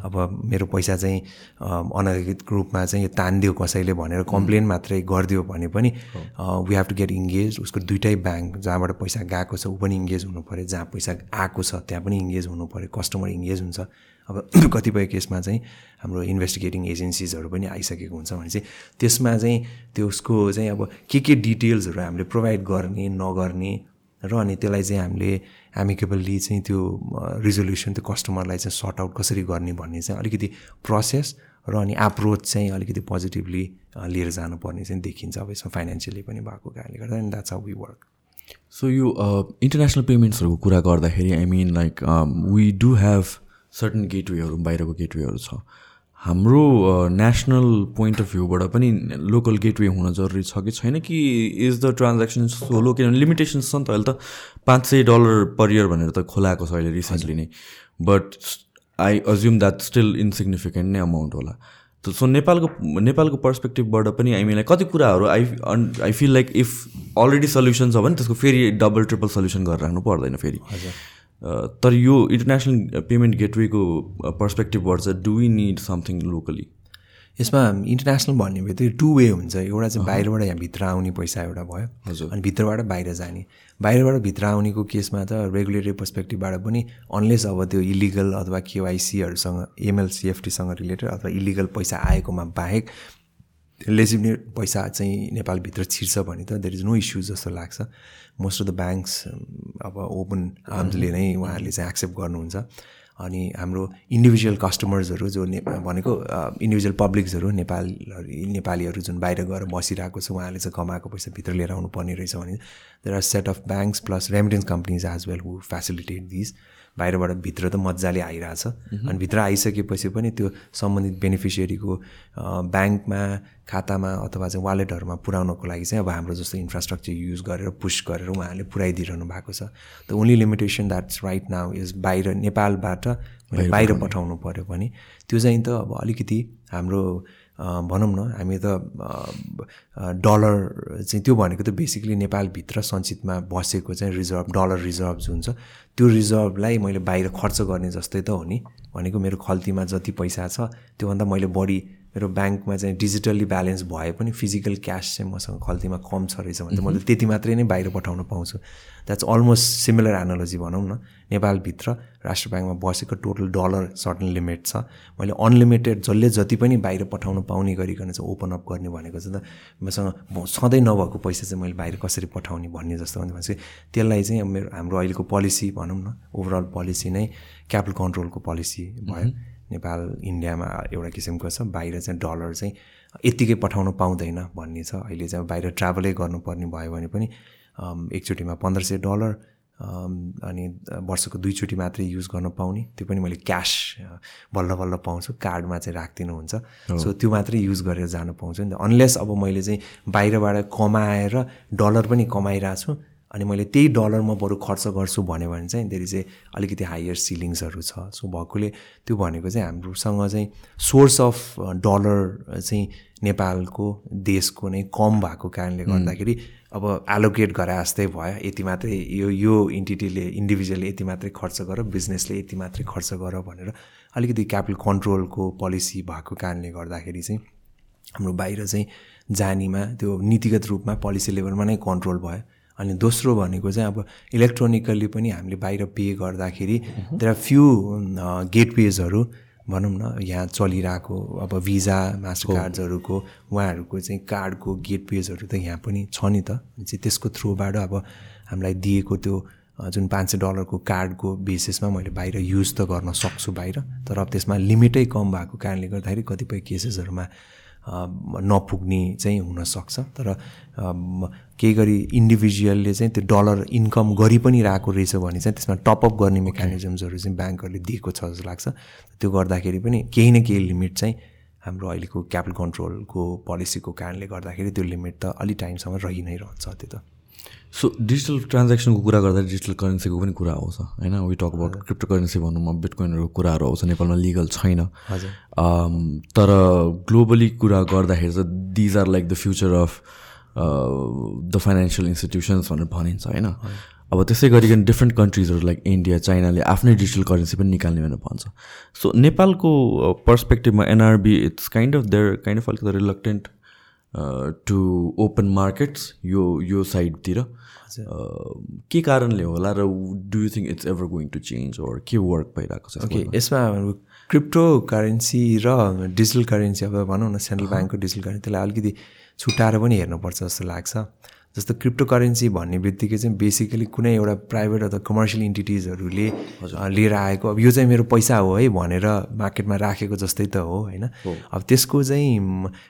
अब मेरो पैसा चाहिँ अनधिकृत रूपमा चाहिँ यो तानिदियो कसैले भनेर कम्प्लेन मात्रै गरिदियो भने पनि we have to get engage उसको दुइटै ब्याङ्क जहाँबाट पैसा गएको छ ऊ पनि इङ्गेज हुनु पऱ्यो। जहाँ पैसा आएको छ त्यहाँ पनि इङ्गेज हुनु पऱ्यो। कस्टमर इङ्गेज हुन्छ। अब [clears throat] कतिपय केसमा चाहिँ हाम्रो इन्भेस्टिगेटिङ एजेन्सिजहरू पनि आइसकेको हुन्छ भने चाहिँ त्यसमा चाहिँ त्यो उसको चाहिँ अब के के डिटेल्सहरू हामीले प्रोभाइड गर्ने नगर्ने र अनि त्यसलाई चाहिँ हामीले एमिकेबल्ली चाहिँ त्यो रिजोल्युसन त्यो कस्टमरलाई चाहिँ सर्ट आउट कसरी गर्ने भन्ने चाहिँ अलिकति प्रोसेस र अनि एप्रोच चाहिँ अलिकति पोजिटिभली लिएर जानुपर्ने चाहिँ देखिन्छ अब यसमा फाइनेन्सियली पनि भएको कारणले गर्दा and that's how we work so यो इन्टरनेसनल पेमेन्ट्सहरूको कुरा गर्दाखेरि I mean like we do have certain गेटवेहरू बाहिरको गेटवेहरू छ। हाम्रो नेसनल पोइन्ट अफ भ्यूबाट पनि लोकल गेटवे हुन जरुरी छ कि छैन कि इज द ट्रान्ज्याक्सन सोलो किनभने लिमिटेसन्स छ नि त अहिले त। पाँच सय डलर पर इयर भनेर त खोलाएको छ अहिले रिसेन्टली नै। But I assume that still insignificant नै अमाउन्ट होला। सो नेपालको नेपालको पर्सपेक्टिभबाट पनि मिन कति कुराहरू I I feel like if already solution छ भने त्यसको फेरि डबल ट्रिपल सल्युसन गरेर राख्नु पर्दैन फेरि। तर यो इन्टरनेसनल पेमेन्ट गेटवेको पर्सपेक्टिभबाट चाहिँ do we need something locally यसमा इन्टरनेसनल भन्ने बित्तिकै टु वे हुन्छ। एउटा चाहिँ बाहिरबाट यहाँ भित्र आउने पैसा एउटा भयो हजुर। अनि भित्रबाट बाहिर जाने। बाहिरबाट भित्र आउनेको केसमा त रेगुलेटरी पर्सपेक्टिभबाट पनि अनलेस अब त्यो इलिगल अथवा केवाइसीहरूसँग एमएलसिएफटीसँग रिलेटेड अथवा इलिगल पैसा आएकोमा बाहेक लेजिमिनेट पैसा चाहिँ नेपालभित्र छिर्छ भने त देयर इज नो इस्युज जस्तो लाग्छ। मोस्ट अफ द ब्याङ्क्स अब ओपन आर्म्सले नै उहाँहरूले चाहिँ एक्सेप्ट गर्नुहुन्छ। अनि हाम्रो इन्डिभिजुअल कस्टमर्सहरू जो ने भनेको इन्डिभिजुअल पब्लिक्सहरू नेपाल नेपालीहरू जुन बाहिर गएर बसिरहेको छ उहाँले चाहिँ कमाएको पैसा भित्र लिएर आउनु पर्ने रहेछ भने there are set of banks plus remittance companies as well who facilitate this बाहिरबाट भित्र त मजाले आइरहेछ। अनि भित्र आइसकेपछि पनि त्यो सम्बन्धित बेनिफिसियरीको ब्याङ्कमा खातामा अथवा चाहिँ वालेटहरूमा पुऱ्याउनको लागि चाहिँ अब हाम्रो जस्तो इन्फ्रास्ट्रक्चर युज गरेर पुस गरेर उहाँहरूले पुऱ्याइदिइरहनु भएको छ। The only limitation that's right now is बाहिर नेपालबाट बाहिर पठाउनु। पऱ्यो भने त्यो चाहिँ त अब अलिकति हाम्रो भनौँ न हामी त डलर चाहिँ त्यो भनेको त बेसिकली नेपालभित्र सञ्चितमा बसेको चाहिँ रिजर्भ डलर रिजर्भ हुन्छ त्यो रिजर्भलाई मैले बाहिर खर्च गर्ने जस्तै त हो नि। भनेको मेरो खल्तीमा जति पैसा छ त्योभन्दा मैले बढी मेरो ब्याङ्कमा चाहिँ डिजिटल्ली ब्यालेन्स भए पनि फिजिकल क्यास चाहिँ मसँग खल्तीमा कम छ रहेछ भने त मैले त्यति मात्रै नै बाहिर पठाउन पाउँछु। द्याट्स अलमोस्ट सिमिलर एनालोजी भनौँ न। नेपालभित्र राष्ट्र ब्याङ्कमा बसेको टोटल डलर सर्टन लिमिट छ। मैले अनलिमिटेड जसले जति पनि बाहिर पठाउनु पाउने गरिकन चाहिँ ओपन अप गर्ने भनेको चाहिँ त मसँग सधैँ नभएको पैसा चाहिँ मैले बाहिर कसरी पठाउने भन्ने जस्तो भनेपछि त्यसलाई चाहिँ मेरो हाम्रो अहिलेको पोलिसी भनौँ न ओभरअल पोलिसी नै क्यापिटल कन्ट्रोलको पोलिसी भयो। नेपाल इन्डियामा एउटा किसिमको छ। बाहिर चाहिँ डलर चाहिँ यत्तिकै पठाउनु पाउँदैन भन्ने छ। अहिले चाहिँ बाहिर ट्राभलै गर्नुपर्ने भयो भने पनि एकचोटिमा पन्ध्र सय डलर अनि वर्षको दुईचोटि मात्रै युज गर्न पाउने। त्यो पनि मैले क्यास बल्ल बल्ल पाउँछु। कार्डमा चाहिँ राखिदिनु हुन्छ सो त्यो मात्रै युज गरेर जानु पाउँछु नि त। अनलेस अब मैले चाहिँ बाहिरबाट कमाएर डलर पनि कमाइरहेको छु अनि मैले त्यही डलरमा बरु खर्च गर्छु भन्यो भने चाहिँ धेरै चाहिँ अलिकति हायर सिलिङ्सहरू छ। सो भएकोले त्यो भनेको चाहिँ हाम्रोसँग चाहिँ सोर्स अफ डलर चाहिँ नेपालको देशको नै कम भएको कारणले गर्दाखेरि अब एलोकेट गरे जस्तै भयो। यति मात्रै यो यो इन्टिटीले इन्डिभिजुअलले यति मात्रै खर्च गर बिजनेसले यति मात्रै खर्च गर भनेर अलिकति क्यापिटल कन्ट्रोलको पोलिसी भएको कारणले गर्दाखेरि चाहिँ हाम्रो बाहिर चाहिँ जानीमा त्यो नीतिगत रूपमा पोलिसी लेभलमा नै कन्ट्रोल भयो। अनि दोस्रो भनेको चाहिँ अब इलेक्ट्रोनिकल्ली पनि हामीले बाहिर पे गर्दाखेरि देयर आर फ्यु गेटवेजहरू भनौँ न यहाँ चलिरहेको अब भिजा मास्टर कार्ड्सहरूको उहाँहरूको चाहिँ कार्डको गेटवेजहरू त यहाँ पनि छ नि त। चाहिँ त्यसको थ्रुबाट अब हामीलाई दिएको त्यो जुन पाँच सय डलरको कार्डको बेसिसमा मैले बाहिर युज त गर्न सक्छु बाहिर तर अब त्यसमा लिमिटै कम भएको कारणले गर्दाखेरि कतिपय केसेसहरूमा नपुग्ने चाहिँ हुनसक्छ तर केही गरी इन्डिभिजुअलले चाहिँ त्यो डलर इन्कम गरि पनि रहेको रहेछ भने चाहिँ त्यसमा टपअप गर्ने मेकानिजम्सहरू चाहिँ ब्याङ्कहरूले दिएको छ जस्तो लाग्छ। त्यो गर्दाखेरि पनि केही न केही लिमिट चाहिँ हाम्रो अहिलेको क्यापिटल कन्ट्रोलको पोलिसीको कारणले गर्दाखेरि त्यो लिमिट त अलि टाइमसम्म रहि नै रहन्छ त्यो त। सो डिजिटल ट्रान्जेक्सनको कुरा गर्दा डिजिटल करेन्सीको पनि कुरा आउँछ होइन? We talk about crypto currency भनौँ अब बिटकोइनहरूको कुराहरू आउँछ नेपालमा लिगल छैन। तर ग्लोबली कुरा गर्दाखेरि चाहिँ these are like the future of the financial institutions भनेर भनिन्छ होइन? अब त्यसै गरिकन डिफ्रेन्ट कन्ट्रिजहरू लाइक इन्डिया चाइनाले आफ्नै डिजिटल करेन्सी पनि निकाल्ने भनेर भन्छ। सो नेपालको पर्सपेक्टिभमा NRB it's kind of there kind of अलिकति रिलक्टेन्ट टु ओपन मार्केट्स यो यो साइडतिर के कारणले होला र do you think it's ever going to change or के वर्क भइरहेको छ ओके यसमा क्रिप्टो करेन्सी र डिजिटल करेन्सी अब भनौँ न सेन्ट्रल ब्याङ्कको डिजिटल करेन्सी त्यसलाई अलिकति छुट्याएर पनि हेर्नुपर्छ जस्तो लाग्छ। जस्तो क्रिप्टो करेन्सी भन्ने बित्तिकै चाहिँ बेसिकली कुनै एउटा प्राइभेट अथवा कमर्सियल इन्टिटिजहरूले लिएर आएको। अब यो चाहिँ मेरो पैसा हो है भनेर मार्केटमा राखेको जस्तै त हो होइन? अब त्यसको चाहिँ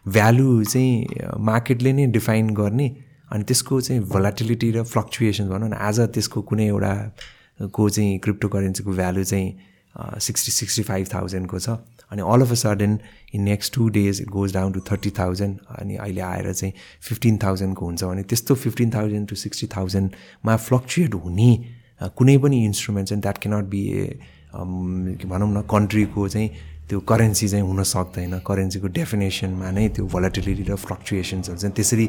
भ्यालु चाहिँ मार्केटले नै डिफाइन गर्ने अनि त्यसको चाहिँ भोलाटिलिटी र फ्लक्चुएसन भनौँ न आज त्यसको कुनै एउटा को चाहिँ क्रिप्टो करेन्सीको भ्यालु चाहिँ सिक्सटी सिक्सटी फाइभ थाउजन्डको छ। अनि all of a sudden in next two days it goes down to thirty thousand अनि अहिले आएर चाहिँ फिफ्टिन थाउजन्डको हुन्छ। भने त्यस्तो फिफ्टिन थाउजन्ड टु सिक्सटी थाउजन्डमा फ्लक्चुएट हुने कुनै पनि इन्स्ट्रुमेन्ट चाहिँ द्याट क्यानट बी ए भनौँ न कन्ट्रीको चाहिँ त्यो करेन्सी चाहिँ हुन सक्दैन। करेन्सीको डेफिनेसनमा नै त्यो भोलाटिलिटी र फ्लक्चुएसन्सहरू चाहिँ त्यसरी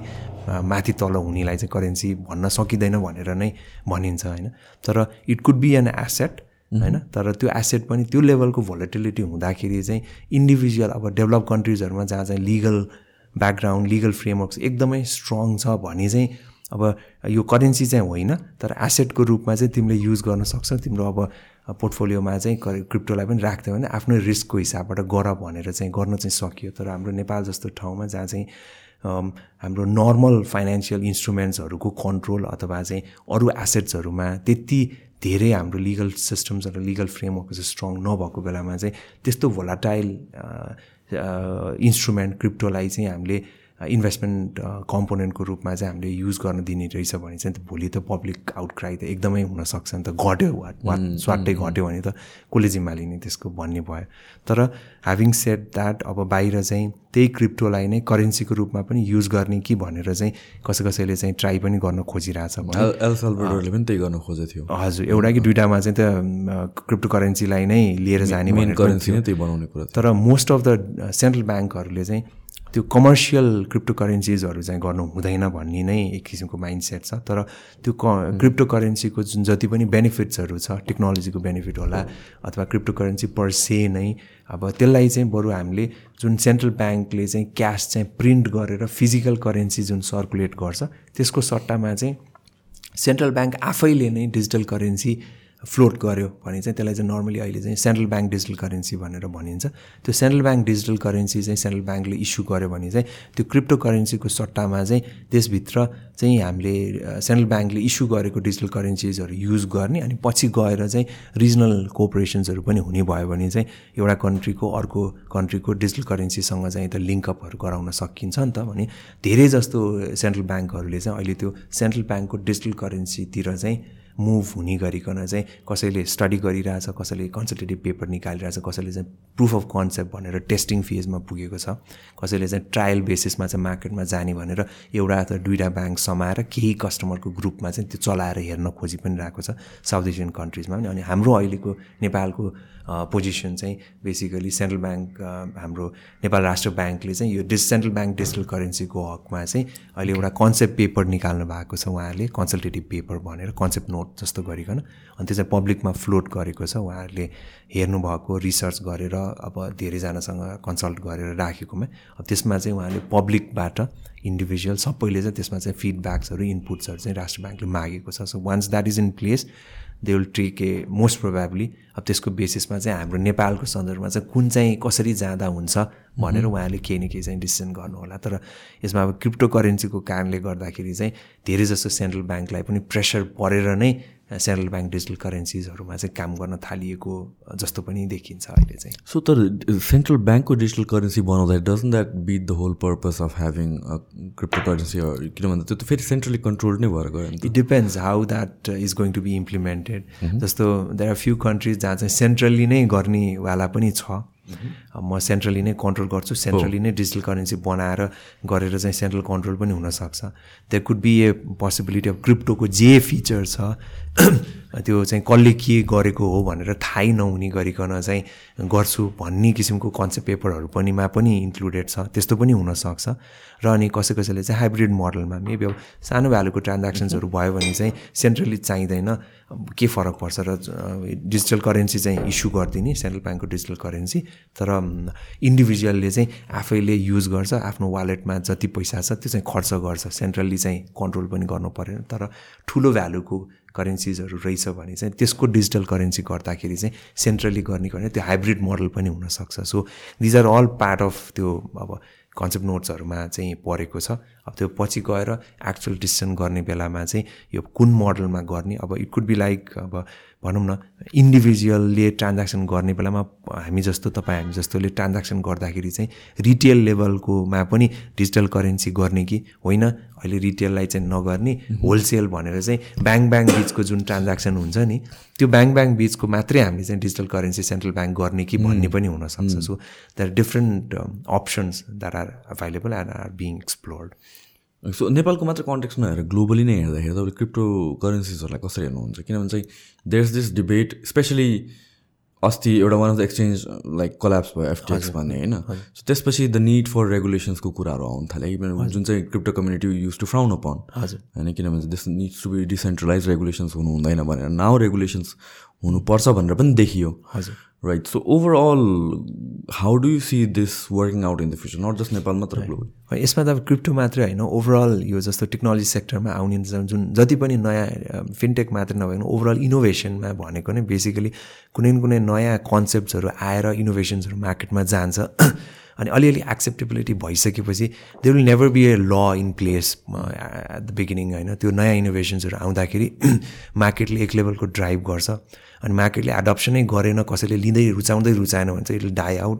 माथि तल हुनेलाई चाहिँ करेन्सी भन्न सकिँदैन भनेर नै भनिन्छ होइन? तर it could be an asset होइन? तर त्यो एसेट पनि त्यो लेभलको भोलेटिलिटी हुँदाखेरि चाहिँ इन्डिभिजुअल अब डेभलप कन्ट्रिजहरूमा जहाँ चाहिँ लिगल ब्याकग्राउन्ड लिगल फ्रेमवर्क्स एकदमै स्ट्रङ छ भने चाहिँ अब यो करेन्सी चाहिँ होइन तर एसेटको रूपमा चाहिँ तिमीले युज गर्न सक्छौ। तिम्रो अब पोर्टफोलियोमा चाहिँ क्रिप्टोलाई पनि राख्थ्यो भने आफ्नै रिस्कको हिसाबबाट गर भनेर चाहिँ गर्न चाहिँ सकियो। तर हाम्रो नेपाल जस्तो ठाउँमा जहाँ चाहिँ हाम्रो नर्मल फाइनेन्सियल इन्स्ट्रुमेन्ट्सहरूको कन्ट्रोल अथवा चाहिँ अरू एसेट्सहरूमा त्यति धेरै हाम्रो लिगल सिस्टम्स र लिगल फ्रेमवर्क चाहिँ स्ट्रङ नभएको बेलामा चाहिँ त्यस्तो भोलाटाइल इन्स्ट्रुमेन्ट क्रिप्टोलाई चाहिँ हामीले इन्भेस्टमेन्ट कम्पोनेन्टको रूपमा चाहिँ हामीले युज गर्न दिने रहेछ भने चाहिँ भोलि त पब्लिक आउटक्राई त एकदमै हुनसक्छ नि त। घट्यो वा स्वाटै घट्यो भने त कसले जिम्मा लिने त्यसको भन्ने भयो। तर ह्याभिङ सेट द्याट अब बाहिर चाहिँ त्यही क्रिप्टोलाई नै करेन्सीको रूपमा पनि युज गर्ने कि भनेर चाहिँ कसै कसैले चाहिँ ट्राई पनि गर्न खोजिरहेछ पनि त्यही गर्न खोजेको थियो। हजुर एउटा कि दुइटामा चाहिँ त क्रिप्टो करेन्सीलाई नै लिएर जाने मेन करेन्सी नै त्यही बनाउने कुरा तर मोस्ट अफ द सेन्ट्रल ब्याङ्कहरूले चाहिँ त्यो कमर्सियल क्रिप्टो करेन्सिजहरू चाहिँ गर्नु हुँदैन भन्ने नै एक किसिमको माइन्ड सेट छ। तर त्यो क क्रिप्टो करेन्सीको जुन जति पनि बेनिफिट्सहरू छ टेक्नोलोजीको बेनिफिट होला अथवा क्रिप्टो करेन्सी पर से नै अब त्यसलाई चाहिँ बरु हामीले जुन सेन्ट्रल ब्याङ्कले चाहिँ क्यास चाहिँ प्रिन्ट गरेर फिजिकल करेन्सी जुन सर्कुलेट गर्छ त्यसको सट्टामा चाहिँ सेन्ट्रल ब्याङ्क आफैले नै डिजिटल करेन्सी फ्लोट गर्यो भने चाहिँ त्यसलाई चाहिँ नर्मली अहिले चाहिँ सेन्ट्रल ब्याङ्क डिजिटल करेन्सी भनेर भनिन्छ। त्यो सेन्ट्रल ब्याङ्क डिजिटल करेन्सी चाहिँ सेन्ट्रल ब्याङ्कले इस्यु गर्यो भने चाहिँ त्यो क्रिप्टो करेन्सीको सट्टामा चाहिँ त्यसभित्र चाहिँ हामीले सेन्ट्रल ब्याङ्कले इस्यु गरेको डिजिटल करेन्सिजहरू युज गर्ने अनि पछि गएर चाहिँ रिजनल कोअपरेसन्सहरू पनि हुने भयो भने चाहिँ एउटा कन्ट्रीको अर्को कन्ट्रीको डिजिटल करेन्सीसँग चाहिँ त लिङ्कअपहरू गराउन सकिन्छ नि त भने धेरै जस्तो सेन्ट्रल ब्याङ्कहरूले चाहिँ अहिले त्यो सेन्ट्रल ब्याङ्कको डिजिटल करेन्सीतिर चाहिँ मुभ हुने गरिकन चाहिँ कसैले स्टडी गरिरहेछ कसैले कन्सल्टेटिभ पेपर निकालिरहेछ कसैले चाहिँ प्रुफ अफ कन्सेप्ट भनेर टेस्टिङ फेजमा पुगेको छ कसैले चाहिँ ट्रायल बेसिसमा चाहिँ मार्केटमा जाने भनेर एउटा अथवा दुइटा ब्याङ्क समाएर केही कस्टमरको ग्रुपमा चाहिँ त्यो चलाएर हेर्न खोजी पनि रहेको छ साउथ एसियन कन्ट्रिजमा पनि। अनि हाम्रो अहिलेको नेपालको पोजिसन चाहिँ बेसिकली सेन्ट्रल ब्याङ्क हाम्रो नेपाल राष्ट्र ब्याङ्कले चाहिँ यो डिस सेन्ट्रल ब्याङ्क डिजिटल करेन्सीको हकमा चाहिँ अहिले एउटा कन्सेप्ट पेपर निकाल्नु भएको छ उहाँहरूले कन्सल्टेटिभ पेपर भनेर कन्सेप्ट नोट जस्तो गरिकन। अनि त्यो चाहिँ पब्लिकमा फ्लोट गरेको छ उहाँहरूले हेर्नुभएको रिसर्च गरेर अब धेरैजनासँग कन्सल्ट गरेर राखेकोमा। अब त्यसमा चाहिँ उहाँले पब्लिकबाट इन्डिभिजुअल सबैले चाहिँ त्यसमा चाहिँ फिडब्याक्सहरू इनपुट्सहरू चाहिँ राष्ट्र ब्याङ्कले मागेको छ। So once that is in place they will take a most probably अब त्यसको बेसिसमा चाहिँ हाम्रो नेपालको सन्दर्भमा चाहिँ कुन चाहिँ कसरी जाँदा हुन्छ भनेर उहाँले केही न केही चाहिँ डिसिसन गर्नु होला तर यसमा अब क्रिप्टो करेन्सीको कारणले गर्दाखेरि चाहिँ धेरै जस्तो सेन्ट्रल ब्याङ्कलाई पनि प्रेसर परेर नै सेन्ट्रल ब्याङ्क डिजिटल करेन्सिजहरूमा चाहिँ काम गर्न थालिएको जस्तो पनि देखिन्छ अहिले चाहिँ। सो तर सेन्ट्रल ब्याङ्कको डिजिटल करेन्सी बनाउँदा doesn't that beat the whole purpose of having crypto currency किन भन्दा त्यो त फेरि सेन्ट्रली कन्ट्रोल नै भएर गयो it depends how that is going to be implemented जस्तो देयर आर फ्यु कन्ट्रिज जहाँ चाहिँ सेन्ट्रली नै गर्नेवाला पनि छ। म सेन्ट्रली नै कन्ट्रोल गर्छु सेन्ट्रली नै डिजिटल करेन्सी बनाएर गरेर चाहिँ सेन्ट्रल कन्ट्रोल पनि हुनसक्छ। That could be a possibility of क्रिप्टोको जे फिचर छ [clears throat] त्यो चाहिँ कसले के गरेको हो भनेर थाहै नहुने गरिकन चाहिँ गर्छु भन्ने किसिमको कन्सेप्ट पेपरहरू पनि मा पनि इन्क्लुडेड छ त्यस्तो पनि हुनसक्छ। र अनि कसै कसैले चाहिँ हाइब्रिड मोडलमा मेबी अब सानो भ्यालुको ट्रान्ज्याक्सन्सहरू भयो भने चाहिँ सेन्ट्रली चाहिँदैन। के फरक पर्छ र डिजिटल करेन्सी चाहिँ इस्यु गरिदिने सेन्ट्रल ब्याङ्कको डिजिटल करेन्सी तर इन्डिभिजुअलले चाहिँ आफैले युज गर्छ आफ्नो वालेटमा जति पैसा छ त्यो चाहिँ खर्च गर्छ सेन्ट्रल्ली चाहिँ कन्ट्रोल पनि गर्नु परेन तर ठुलो भ्यालुको करेन्सिजहरू रहेछ भने चाहिँ त्यसको डिजिटल करेन्सी गर्दाखेरि चाहिँ सेन्ट्रली गर्ने गर्ने त्यो हाइब्रिड मोडल पनि हुनसक्छ। So these are all part of त्यो अब कन्सेप्ट नोट्सहरूमा चाहिँ परेको छ। अब त्यो पछि गएर एक्चुअल डिसिसन गर्ने बेलामा चाहिँ यो कुन मोडलमा गर्ने अब इट कुड बी लाइक अब भनौँ न इन्डिभिजुअलले ट्रान्ज्याक्सन गर्ने बेलामा हामी जस्तो तपाईँ हामी जस्तोले ट्रान्ज्याक्सन गर्दाखेरि चाहिँ रिटेल लेभलकोमा पनि डिजिटल करेन्सी गर्ने कि होइन? अहिले रिटेललाई चाहिँ नगर्ने होलसेल भनेर चाहिँ ब्याङ्क ब्याङ्क बिचको जुन ट्रान्ज्याक्सन हुन्छ नि त्यो ब्याङ्क ब्याङ्क बिचको मात्रै हामीले चाहिँ डिजिटल करेन्सी सेन्ट्रल ब्याङ्क गर्ने कि भन्ने पनि हुनसक्छ। So that different options that are available and are being explored so नेपालको मात्र कन्टेक्स्ट नहेरेर ग्लोबली नै हेर्दाखेरि तपाईँले क्रिप्टो करेन्सिजहरूलाई कसरी हेर्नुहुन्छ? किनभने चाहिँ there is this debate specially अस्ति एउटा one of the exchange like collapse भयो एफटिएक्स भन्ने होइन? सो त्यसपछि द निड फर रेगुलेसन्सको कुराहरू आउनु थाल्यो। जुन चाहिँ crypto community use to frown upon होइन? किनभने this needs to be decentralize regulations हुनु हुँदैन भनेर नाउ रेगुलेसन्स हुनुपर्छ भनेर पनि देखियो। Right so overall how do you see this working out in the future not just Nepal मात्र ग्लोबल यसमा त अब क्रिप्टो मात्रै होइन। ओभरअल यो जस्तो टेक्नोलोजी सेक्टरमा आउने जुन जति पनि नयाँ फिनटेक मात्रै नभएको ओभरअल इनोभेसनमा भनेको नै बेसिकली कुनै न कुनै नयाँ कन्सेप्ट्सहरू आएर इनोभेसन्सहरू मार्केटमा जान्छ। [clears throat] अनि अलिअलि एक्सेप्टेबिलिटी भइसकेपछि they will never be a law in place at the beginning होइन। त्यो नयाँ इनोभेसन्सहरू आउँदाखेरि [clears throat] मार्केटले एक लेभलको ड्राइभ गर्छ। अनि मार्केटले एडप्सनै गरेन कसैले लिँदै रुचाउँदै रुचाएन भने चाहिँ it die out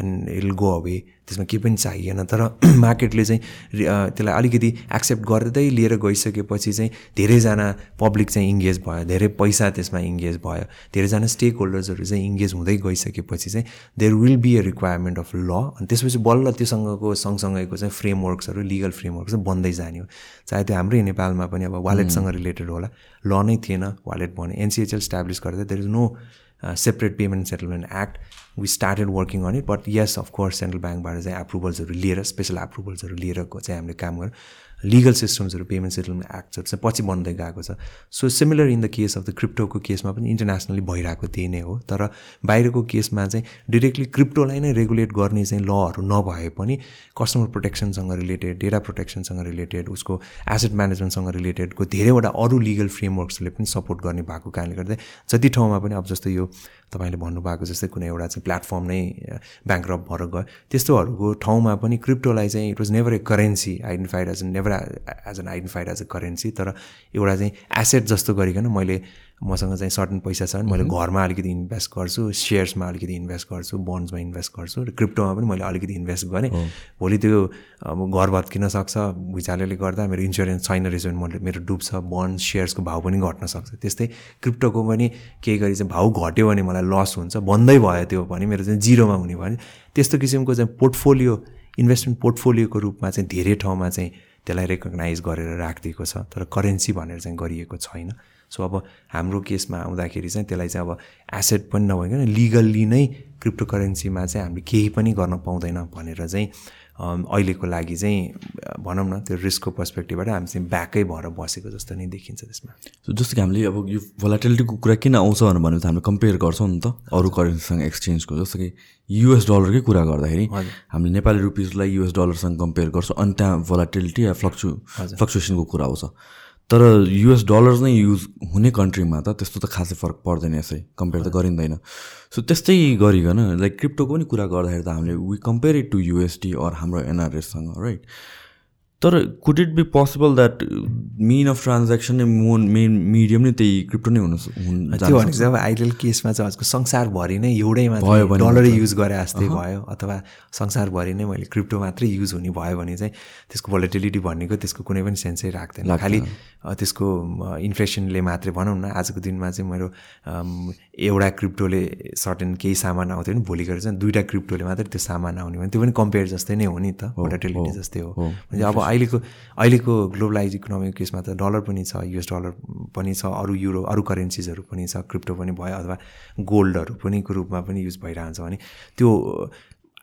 and it'll go away त्यसमा केही पनि चाहिएन। तर [clears throat] मार्केटले चाहिँ त्यसलाई अलिकति एक्सेप्ट गर्दै लिएर गइसकेपछि चाहिँ धेरैजना पब्लिक चाहिँ इङ्गेज भयो। धेरै पैसा त्यसमा इङ्गेज भयो। धेरैजना स्टेक होल्डर्सहरू चाहिँ इङ्गेज हुँदै गइसकेपछि चाहिँ there will be a requirement of law अनि त्यसपछि बल्ल त्योसँगको सँगसँगैको चाहिँ फ्रेमवर्क्सहरू लिगल फ्रेमवर्क चाहिँ बन्दै जाने हो। चाहे त्यो हाम्रै नेपालमा पनि अब वालेटसँग रिलेटेड होला। ल नै थिएन वालेट भने एनसिएचएल स्ट्याब्लिस गर्दा there is no separate payment settlement act we started working on it but yes of course central ब्याङ्कबाट चाहिँ एप्रुभल्सहरू लिएर स्पेसल एप्रुभल्सहरू लिएरको चाहिँ हामीले काम गर्यौँ। लिगल सिस्टम्सहरू पेमेन्ट सेटलमेन्ट एक्टहरू चाहिँ पछि बन्दै गएको छ। So similar in the case of the क्रिप्टोको केसमा पनि इन्टरनेसनली भइरहेको त्यही नै हो। तर बाहिरको केसमा चाहिँ डिरेक्टली क्रिप्टोलाई नै रेगुलेट गर्ने चाहिँ लहरू नभए पनि कस्टमर प्रोटेक्सनसँग रिलेटेड डेटा प्रोटेक्सनसँग रिलेटेड उसको एसेट म्यानेजमेन्टसँग रिलेटेडको धेरैवटा अरू लिगल फ्रेमवर्क्सले पनि सपोर्ट गर्ने भएको कारणले गर्दा जति ठाउँमा पनि अब जस्तो यो तपाईँले भन्नुभएको जस्तै कुनै एउटा चाहिँ प्लेटफर्म नै ब्याङ्क भएर गयो त्यस्तोहरूको ठाउँमा पनि क्रिप्टोलाई चाहिँ it was never a currency identified as never as an identified as a currency तर एउटा चाहिँ एसेट जस्तो गरिकन मैले मसँग चाहिँ सर्टन पैसा छ भने मैले घरमा अलिकति इन्भेस्ट गर्छु सेयर्समा अलिकति इन्भेस्ट गर्छु बन्ड्समा इन्भेस्ट गर्छु र क्रिप्टोमा पनि मैले अलिकति इन्भेस्ट गरेँ। भोलि त्यो अब घर भत्किन सक्छ भुइँचालोले गर्दा मेरो इन्सुरेन्स छैन रहेछ भने मैले मेरो डुब्छ बन्ड सेयर्सको भाउ पनि घट्न सक्छ। त्यस्तै क्रिप्टोको पनि केही गरी चाहिँ भाउ घट्यो भने मलाई लस हुन्छ बन्दै भयो त्यो भने मेरो चाहिँ जिरोमा हुने भने त्यस्तो किसिमको चाहिँ पोर्टफोलियो इन्भेस्टमेन्ट पोर्टफोलियोको रूपमा चाहिँ धेरै ठाउँमा चाहिँ त्यसलाई रेकगनाइज गरेर राखिदिएको छ तर करेन्सी भनेर चाहिँ गरिएको छैन। सो अब हाम्रो केसमा आउँदाखेरि चाहिँ त्यसलाई चाहिँ अब एसेट पनि नभइकन लिगल्ली नै क्रिप्टो करेन्सीमा चाहिँ हामीले केही पनि गर्न पाउँदैन भनेर चाहिँ अहिलेको लागि चाहिँ भनौँ न त्यो रिस्कको पर्सपेक्टिभबाट हामी चाहिँ ब्याकै भएर बसेको जस्तो नै देखिन्छ त्यसमा। सो जस्तो कि हामीले अब यो भोलाटिलिटीको कुरा किन आउँछ भनेर त हामीले कम्पेयर गर्छौँ नि त अरू करेन्सीसँग एक्सचेन्जको जस्तो कि युएस डलरकै कुरा गर्दाखेरि हामीले नेपाली रुपिजलाई युएस डलरसँग कम्पेयर गर्छौँ अनि त्यहाँ भोलाटिलिटी या फ्लक्चु फ्लक्चुएसनको कुरा आउँछ। तर युएस डलर्स नै युज हुने कन्ट्रीमा त त्यस्तो त खासै फरक पर्दैन यसै कम्पेयर त गरिँदैन। सो त्यस्तै गरिकन लाइक क्रिप्टोको पनि कुरा गर्दाखेरि त हामीले we compare it to USD or हाम्रो एनआरएससँग राइट तर could it be possible that mean of transaction नै मोन मेन मिडियम नै त्यही क्रिप्टो नै हुनु त्यो भनेको चाहिँ अब आइडल केसमा चाहिँ हजुरको संसारभरि नै एउटैमा भयो भने डलरै युज गरे जस्तै भयो अथवा संसारभरि नै मैले क्रिप्टो मात्रै युज हुने भयो भने चाहिँ त्यसको भोलिटिलिटी भनेको त्यसको कुनै पनि सेन्सै राख्दैन। खालि त्यसको इन्फ्लेसनले मात्रै भनौँ न आजको दिनमा चाहिँ मेरो एउटा क्रिप्टोले सर्टेन केही सामान आउँथ्यो भने भोलि गएर चाहिँ दुइटा क्रिप्टोले मात्रै त्यो सामान आउने भने त्यो पनि कम्पेयर जस्तै नै हो नि त भोलिटिलिटी जस्तै हो। अब अहिलेको अहिलेको ग्लोबलाइज इकोनोमिक केसमा त डलर पनि छ युएस डलर पनि छ अरू युरो अरू करेन्सिजहरू पनि छ क्रिप्टो पनि भयो अथवा गोल्डहरू पनिको रूपमा पनि युज भइरहन्छ भने त्यो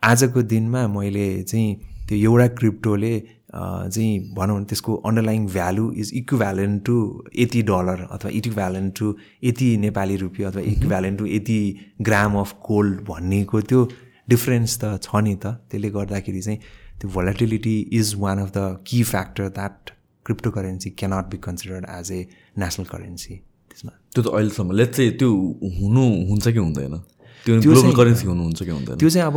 आजको दिनमा मैले चाहिँ त्यो एउटा क्रिप्टोले चाहिँ भनौँ भने त्यसको underlying value is equivalent to यति डलर अथवा इक्भ्यालेन्ट टु यति नेपाली रुपियाँ अथवा इक्भ्यालेन्ट टु यति ग्राम अफ गोल्ड भन्नेको त्यो डिफ्रेन्स त छ नि त। त्यसले गर्दाखेरि चाहिँ त्यो volatility is one of the key factor that crypto currency cannot be considered as a national currency त्यसमा। त्यो त अहिलेसम्म लेट चाहिँ त्यो हुनु हुन्छ कि हुँदैन? त्यो करेन्सी हुनुहुन्छ कि हुँदैन? त्यो चाहिँ अब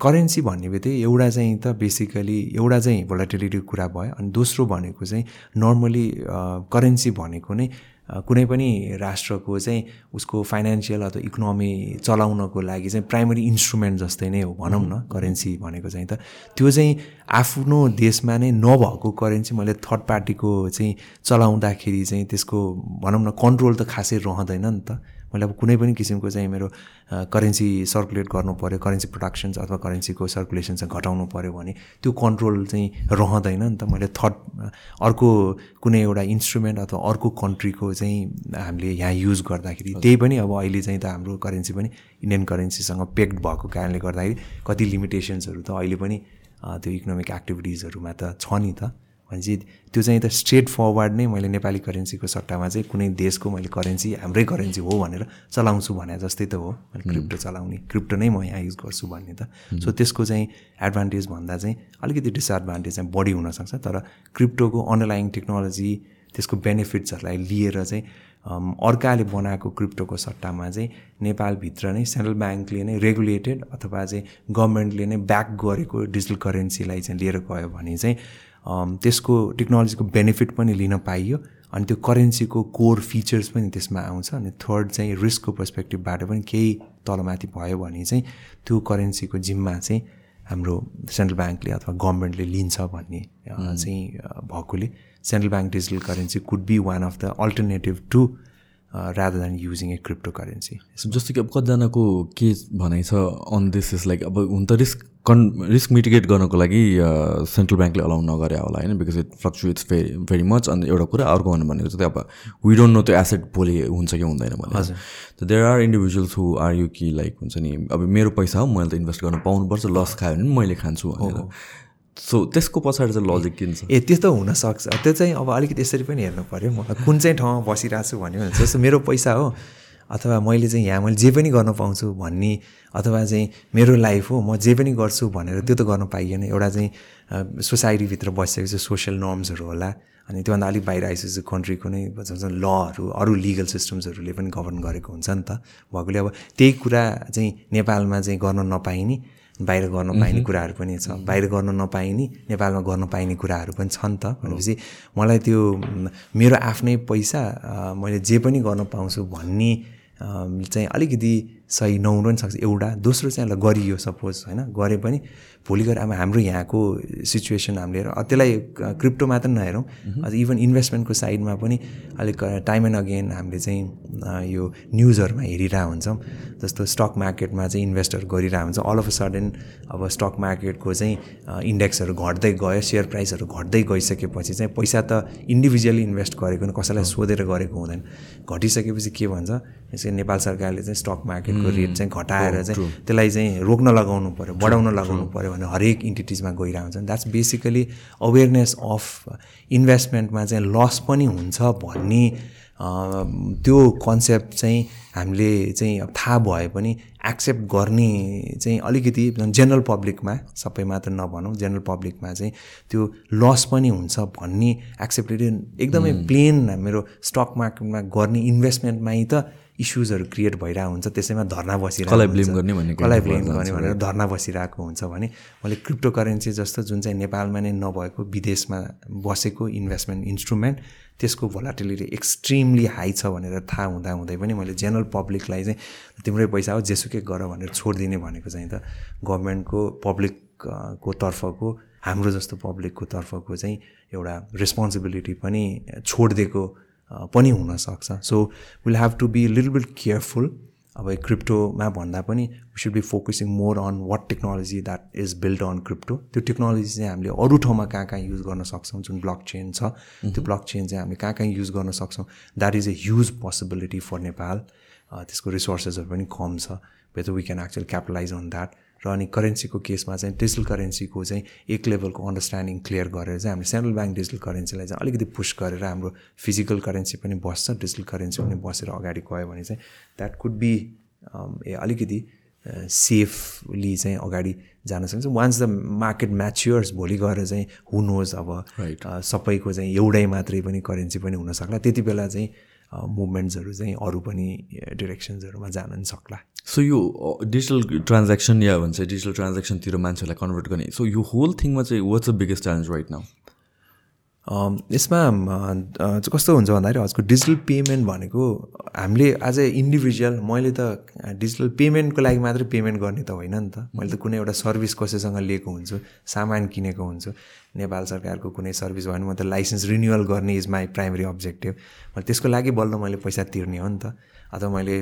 करेन्सी भन्ने बित्तिकै एउटा चाहिँ त बेसिकली एउटा चाहिँ भोलाटिलिटीको कुरा भयो अनि दोस्रो भनेको चाहिँ नर्मली करेन्सी भनेको नै कुनै पनि राष्ट्रको चाहिँ उसको फाइनेन्सियल अथवा इकोनोमी चलाउनको लागि चाहिँ प्राइमरी इन्स्ट्रुमेन्ट जस्तै नै हो भनौँ न करेन्सी भनेको चाहिँ त। त्यो चाहिँ आफ्नो देशमा नै नभएको करेन्सी मैले थर्ड पार्टीको चाहिँ चलाउँदाखेरि चाहिँ त्यसको भनौँ न कन्ट्रोल त खासै रहँदैन नि त। मैले अब कुनै पनि किसिमको चाहिँ मेरो करेन्सी सर्कुलेट गर्नु पऱ्यो करेन्सी प्रोडक्सन्स अथवा करेन्सीको सर्कुलेसन चाहिँ घटाउनु पऱ्यो भने त्यो कन्ट्रोल चाहिँ रहँदैन नि त। मैले थर्ड अर्को कुनै एउटा इन्स्ट्रुमेन्ट अथवा अर्को कन्ट्रीको चाहिँ हामीले यहाँ युज गर्दाखेरि त्यही पनि अब अहिले चाहिँ त हाम्रो करेन्सी पनि इन्डियन करेन्सीसँग पेक्ड भएको कारणले गर्दाखेरि कति लिमिटेसन्सहरू त अहिले पनि त्यो इकोनोमिक एक्टिभिटिजहरूमा त छ नि त। भनेपछि त्यो चाहिँ त स्ट्रेट फरवर्ड नै मैले नेपाली करेन्सीको सट्टामा चाहिँ कुनै देशको मैले करेन्सी हाम्रै करेन्सी हो भनेर चलाउँछु भने जस्तै त हो। क्रिप्टो चलाउने क्रिप्टो नै म यहाँ युज गर्छु भन्ने त। सो त्यसको चाहिँ एडभान्टेज भन्दा चाहिँ अलिकति डिसएडभान्टेज चाहिँ बढी हुनसक्छ। तर क्रिप्टोको अन्डरलाइङ टेक्नोलोजी त्यसको बेनिफिट्सहरूलाई लिएर चाहिँ अर्काले बनाएको क्रिप्टोको सट्टामा चाहिँ नेपालभित्र नै सेन्ट्रल ब्याङ्कले नै रेगुलेटेड अथवा चाहिँ गभर्मेन्टले नै ब्याक गरेको डिजिटल करेन्सीलाई चाहिँ लिएर गयो भने चाहिँ त्यसको टेक्नोलोजीको बेनिफिट पनि लिन पाइयो अनि त्यो करेन्सीको कोर फिचर्स पनि त्यसमा आउँछ अनि थर्ड चाहिँ रिस्कको पर्सपेक्टिभबाट पनि केही तलमाथि भयो भने चाहिँ त्यो करेन्सीको जिम्मा चाहिँ हाम्रो सेन्ट्रल ब्याङ्कले अथवा गभर्मेन्टले लिन्छ भन्ने चाहिँ भएकोले। Central bank digital currency could be one of the alternative to rather than using a crypto currency जस्तो कि अब कतिजनाको के भनाइ छ अन दिस इज लाइक अब हुन त रिस्क कन् रिस्क मिटिगेट गर्नको लागि सेन्ट्रल ब्याङ्कले अलाउ नगरे होला होइन? Because it fluctuates very very much अन्त एउटा कुरा अर्को भन्नु भनेको चाहिँ अब वी डोन्ट नो त्यो एसेट भोलि हुन्छ कि हुँदैन भने हजुर। There are individuals who are you कि लाइक हुन्छ नि अब मेरो पैसा हो मैले त इन्भेस्ट गर्नु पाउनुपर्छ लस खायो भने मैले खान्छु भनेर। सो त्यसको पछाडि चाहिँ लजिक किन छ ए त्यस्तो हुनसक्छ। त्यो चाहिँ अब अलिकति यसरी पनि हेर्नु पऱ्यो मलाई कुन चाहिँ ठाउँमा बसिरहेको छु भन्यो भने जस्तो मेरो पैसा हो अथवा मैले चाहिँ यहाँ मैले जे पनि गर्न पाउँछु भन्ने अथवा चाहिँ मेरो लाइफ हो म जे पनि गर्छु भनेर त्यो त गर्न पाइएन। एउटा चाहिँ सोसाइटीभित्र बसिसकेपछि सोसियल नर्म्सहरू होला अनि त्योभन्दा अलिक बाहिर आइसकेपछि कन्ट्रीको नै लहरू अरू लिगल सिस्टम्सहरूले पनि गभर्न गरेको हुन्छ नि त। भएकोले अब त्यही कुरा चाहिँ नेपालमा चाहिँ गर्न नपाइने। बाहिर गर्न पाइने कुराहरू पनि छ। बाहिर गर्न नपाइने नेपालमा गर्न पाइने कुराहरू पनि छ नि त भनेपछि मलाई त्यो मेरो आफ्नै पैसा मैले जे पनि गर्न पाउँछु भन्ने चाहिँ अलिकति सही नहुनु पनि सक्छ। एउटा दोस्रो चाहिँ ल गरियो सपोज होइन? गरे पनि भोलि गएर अब हाम्रो यहाँको सिचुएसन हामीले त्यसलाई क्रिप्टो मात्र नहेरौँ। अझ इभन इन्भेस्टमेन्टको साइडमा पनि अलिक टाइम एन्ड अगेन हामीले चाहिँ यो न्युजहरूमा हेरिरहेको हुन्छौँ। जस्तो स्टक मार्केटमा चाहिँ इन्भेस्टहरू गरिरहेको हुन्छ। अल अफ अ सडन अब स्टक मार्केटको चाहिँ इन्डेक्सहरू घट्दै गयो। सेयर प्राइसहरू घट्दै गइसकेपछि चाहिँ पैसा त इन्डिभिजुअली इन्भेस्ट गरेको कसैलाई सोधेर गरेको हुँदैन। घटिसकेपछि के भन्छ? यसै नेपाल सरकारले चाहिँ स्टक मार्केटको रेट चाहिँ घटाएर चाहिँ त्यसलाई चाहिँ रोक्न लगाउनु पऱ्यो बढाउन लगाउनु पऱ्यो भने हरेक इन्टिटिजमा गइरहेको हुन्छ। द्याट्स बेसिकली अवेरनेस अफ इन्भेस्टमेन्टमा चाहिँ लस पनि हुन्छ भन्ने त्यो कन्सेप्ट चाहिँ हामीले चाहिँ अब थाहा भए पनि एक्सेप्ट गर्ने चाहिँ अलिकति जेनरल पब्लिकमा सबै मात्र नभनौँ जेनरल पब्लिकमा चाहिँ त्यो लस पनि हुन्छ भन्ने एक्सेप्टेड एकदमै प्लेन मेरो स्टक मार्केटमा गर्ने इन्भेस्टमेन्टमै त इस्युजहरू क्रिएट भइरहेको हुन्छ त्यसैमा धर्ना बसिरहेको कसलाई ब्लेम गर्ने भन्ने कसलाई ब्लेम गर्ने भनेर धर्ना बसिरहेको हुन्छ भने मैले क्रिप्टो करेन्सी जस्तो जुन चाहिँ नेपालमा नै नभएको विदेशमा बसेको इन्भेस्टमेन्ट इन्स्ट्रुमेन्ट त्यसको भोलाटिलिटी एक्सट्रिमली हाई छ भनेर थाहा हुँदा हुँदै पनि मैले जेनरल पब्लिकलाई चाहिँ तिम्रै पैसा हो जेसुकै गर भनेर छोडिदिने भनेको चाहिँ त गभर्मेन्टको पब्लिकको तर्फको हाम्रो जस्तो पब्लिकको तर्फको चाहिँ एउटा रेस्पोन्सिबिलिटी पनि छोडिदिएको पनि हुनसक्छ. So will have to be little bit careful अब क्रिप्टोमा भन्दा पनि we should be focusing more on what technology that is build on crypto त्यो टेक्नोलोजी चाहिँ हामीले अरू ठाउँमा कहाँ कहाँ युज गर्न सक्छौँ? जुन ब्लक चेन छ त्यो ब्लक चेन चाहिँ हामीले कहाँ कहाँ युज गर्न सक्छौँ? That is a huge possibility for Nepal त्यसको रिसोर्सेसहरू पनि कम छ. Whether we can actually capitalize on that र अनि करेन्सीको केसमा चाहिँ डिजिटल करेन्सीको चाहिँ एक लेभलको अन्डरस्ट्यान्डिङ क्लियर गरेर चाहिँ हामीले सेन्ट्रल ब्याङ्क डिजिटल करेन्सीलाई चाहिँ अलिकति पुस गरेर हाम्रो फिजिकल करेन्सी पनि बस्छ डिजिटल करेन्सी पनि बसेर अगाडि गयो भने चाहिँ द्याट कुड बी ए अलिकति सेफली चाहिँ अगाडि जान सकिन्छ वान्स द मार्केट म्याच्योर्स भोलि गएर चाहिँ हु नोज अब सबैको चाहिँ एउटै मात्रै पनि करेन्सी पनि हुनसक्ला त्यति बेला चाहिँ मुभमेन्ट्सहरू चाहिँ अरू पनि डिरेक्सन्सहरूमा जान सक्ला। सो यो डिजिटल ट्रान्ज्याक्सन या भन्छ डिजिटल ट्रान्ज्याक्सनतिर मान्छेहरूलाई कन्भर्ट गर्ने सो यो होल थिङमा चाहिँ what's the biggest challenge right now यसमा कस्तो हुन्छ भन्दाखेरि हजुरको डिजिटल पेमेन्ट भनेको हामीले एज ए इन्डिभिजुअल मैले त डिजिटल पेमेन्टको लागि मात्रै पेमेन्ट गर्ने त होइन नि त। मैले त कुनै एउटा सर्भिस कसैसँग लिएको हुन्छु सामान किनेको हुन्छु। नेपाल सरकारको कुनै सर्भिस भयो भने म त लाइसेन्स रिन्युअल गर्ने इज माई प्राइमरी अब्जेक्टिभ मैले त्यसको लागि बल्ल मैले पैसा तिर्ने हो नि त। अथवा मैले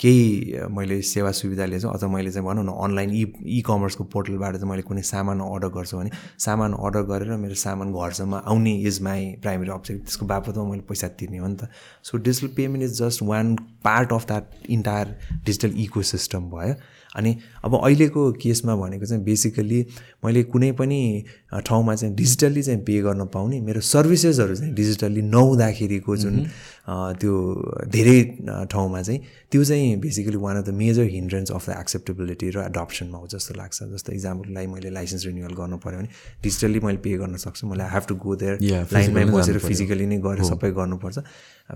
केही मैले सेवा सुविधा लिएछु अथवा मैले चाहिँ भनौँ न अनलाइन इ इ कमर्सको पोर्टलबाट चाहिँ मैले कुनै सामान अर्डर गर्छु भने सामान अर्डर गरेर मेरो सामान घरसम्म आउने इज माई प्राइमेरी अब्जेक्ट त्यसको बापतमा मैले पैसा तिर्ने हो नि त। So digital payment is just one part of that entire digital eco system भयो। अनि अब अहिलेको केसमा भनेको चाहिँ बेसिकल्ली मैले कुनै पनि ठाउँमा चाहिँ डिजिटल्ली चाहिँ पे गर्न पाउने मेरो सर्भिसेसहरू चाहिँ डिजिटल्ली नहुँदाखेरिको जुन त्यो धेरै ठाउँमा चाहिँ त्यो चाहिँ basically one of the major hindrance of the acceptability र एडप्सनमा हो जस्तो लाग्छ। जस्तो इक्जाम्पललाई मैले लाइसेन्स रिन्युअल गर्नु पऱ्यो भने डिजिटल्ली मैले पे गर्न सक्छु मैले I have to go there लाइनमै बसेर फिजिकली नै गएर सबै गर्नुपर्छ।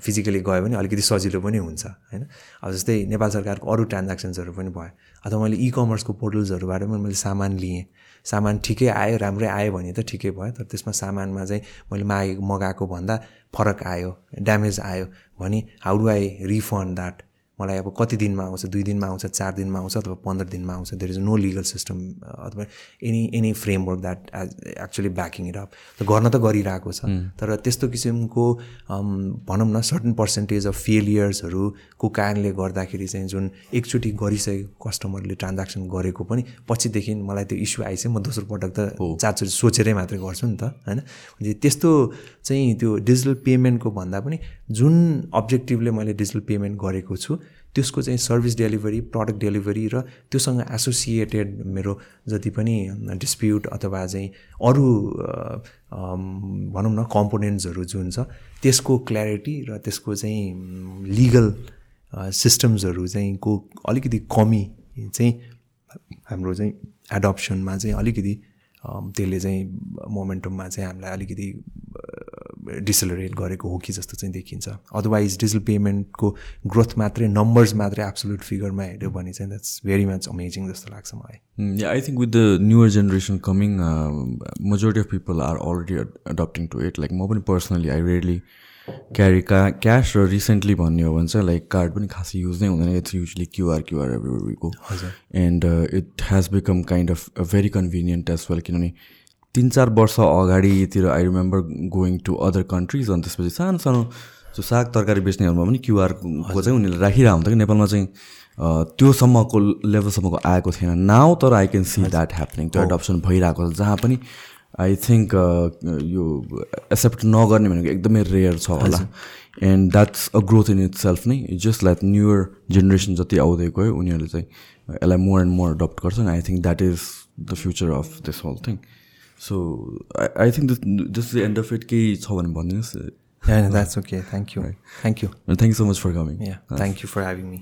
फिजिकली गयो भने अलिकति सजिलो पनि हुन्छ होइन? अब जस्तै नेपाल सरकारको अरू ट्रान्ज्याक्सन्सहरू पनि भयो। अथवा मैले इ कमर्सको पोर्टल्सहरूबाट पनि मैले सामान लिएँ। सामान ठिकै आयो राम्रै आयो भने त ठिकै भयो तर त्यसमा सामानमा चाहिँ मैले मागे मगाएको भन्दा फरक आयो ड्यामेज आयो भने how do I refund that मलाई अब कति दिनमा आउँछ दुई दिनमा आउँछ चार दिनमा आउँछ अथवा पन्ध्र दिनमा आउँछ there is no legal system अथवा any any framework that actually backing it up गर्न त गरिरहेको छ। तर त्यस्तो किसिमको भनौँ न सर्टन पर्सेन्टेज अफ फेलियर्सहरूको कारणले गर्दाखेरि चाहिँ जुन एकचोटि गरिसकेको कस्टमरले ट्रान्ज्याक्सन गरेको पनि पछिदेखि मलाई त्यो इस्यु आइसक्यो म दोस्रो पटक त चारचोटि सोचेरै मात्रै गर्छु नि त होइन? त्यस्तो चाहिँ त्यो डिजिटल पेमेन्टको भन्दा पनि जुन अब्जेक्टिभले मैले डिजिटल पेमेन्ट गरेको छु त्यसको चाहिँ सर्भिस डेलिभरी प्रडक्ट डेलिभरी र त्योसँग एसोसिएटेड मेरो जति पनि डिस्प्युट अथवा चाहिँ अरू भनौँ न कम्पोनेन्ट्सहरू जुन छ त्यसको क्ल्यारिटी र त्यसको चाहिँ लिगल सिस्टम्सहरू चाहिँ को अलिकति कमी चाहिँ हाम्रो चाहिँ एडप्सनमा चाहिँ अलिकति त्यसले चाहिँ मोमेन्टममा चाहिँ हामीलाई अलिकति डिसेलरेट गरेको हो कि जस्तो चाहिँ देखिन्छ। अदरवाइज डिजिटल पेमेन्टको ग्रोथ मात्रै नम्बर्स मात्रै एब्सोल्युट फिगरमा हेऱ्यो भने चाहिँ द्याट्स भेरी मच अमेजिङ जस्तो लाग्छ मलाई। I think with the newer generation coming majority of people are already adapting to it like म पनि पर्सनली आई रेयरली क्यारी का क्यास र रिसेन्टली भन्ने हो भने चाहिँ लाइक कार्ड पनि खासै युज नै हुँदैन। It's usually QR QR every and it has become kind of very convenient as well किनभने तिन चार वर्ष अगाडितिर I remember going to other countries अनि त्यसपछि सानो सानो जो साग तरकारी बेच्नेहरूमा पनि क्युआरको चाहिँ उनीहरूले राखिरहेको हुन्छ कि नेपालमा चाहिँ त्योसम्मको लेभलसम्मको आएको थिएन। नाउ तर I can see that happening त्यो एडप्सन भइरहेको छ जहाँ पनि आई थिङ्क यो एक्सेप्ट नगर्ने भनेको एकदमै रेयर छ होला। And that's a growth in itself नै जस्ट लाइक न्युयर जेनेरेसन जति आउँदै गयो उनीहरूले चाहिँ यसलाई मोर एन्ड मोर एडप्ट गर्छन्। I think that is the future of this whole thing so I think this the end of it केही छ भने भनिदिनुहोस् that's okay thank you thank you thank you so much for coming thank you for having me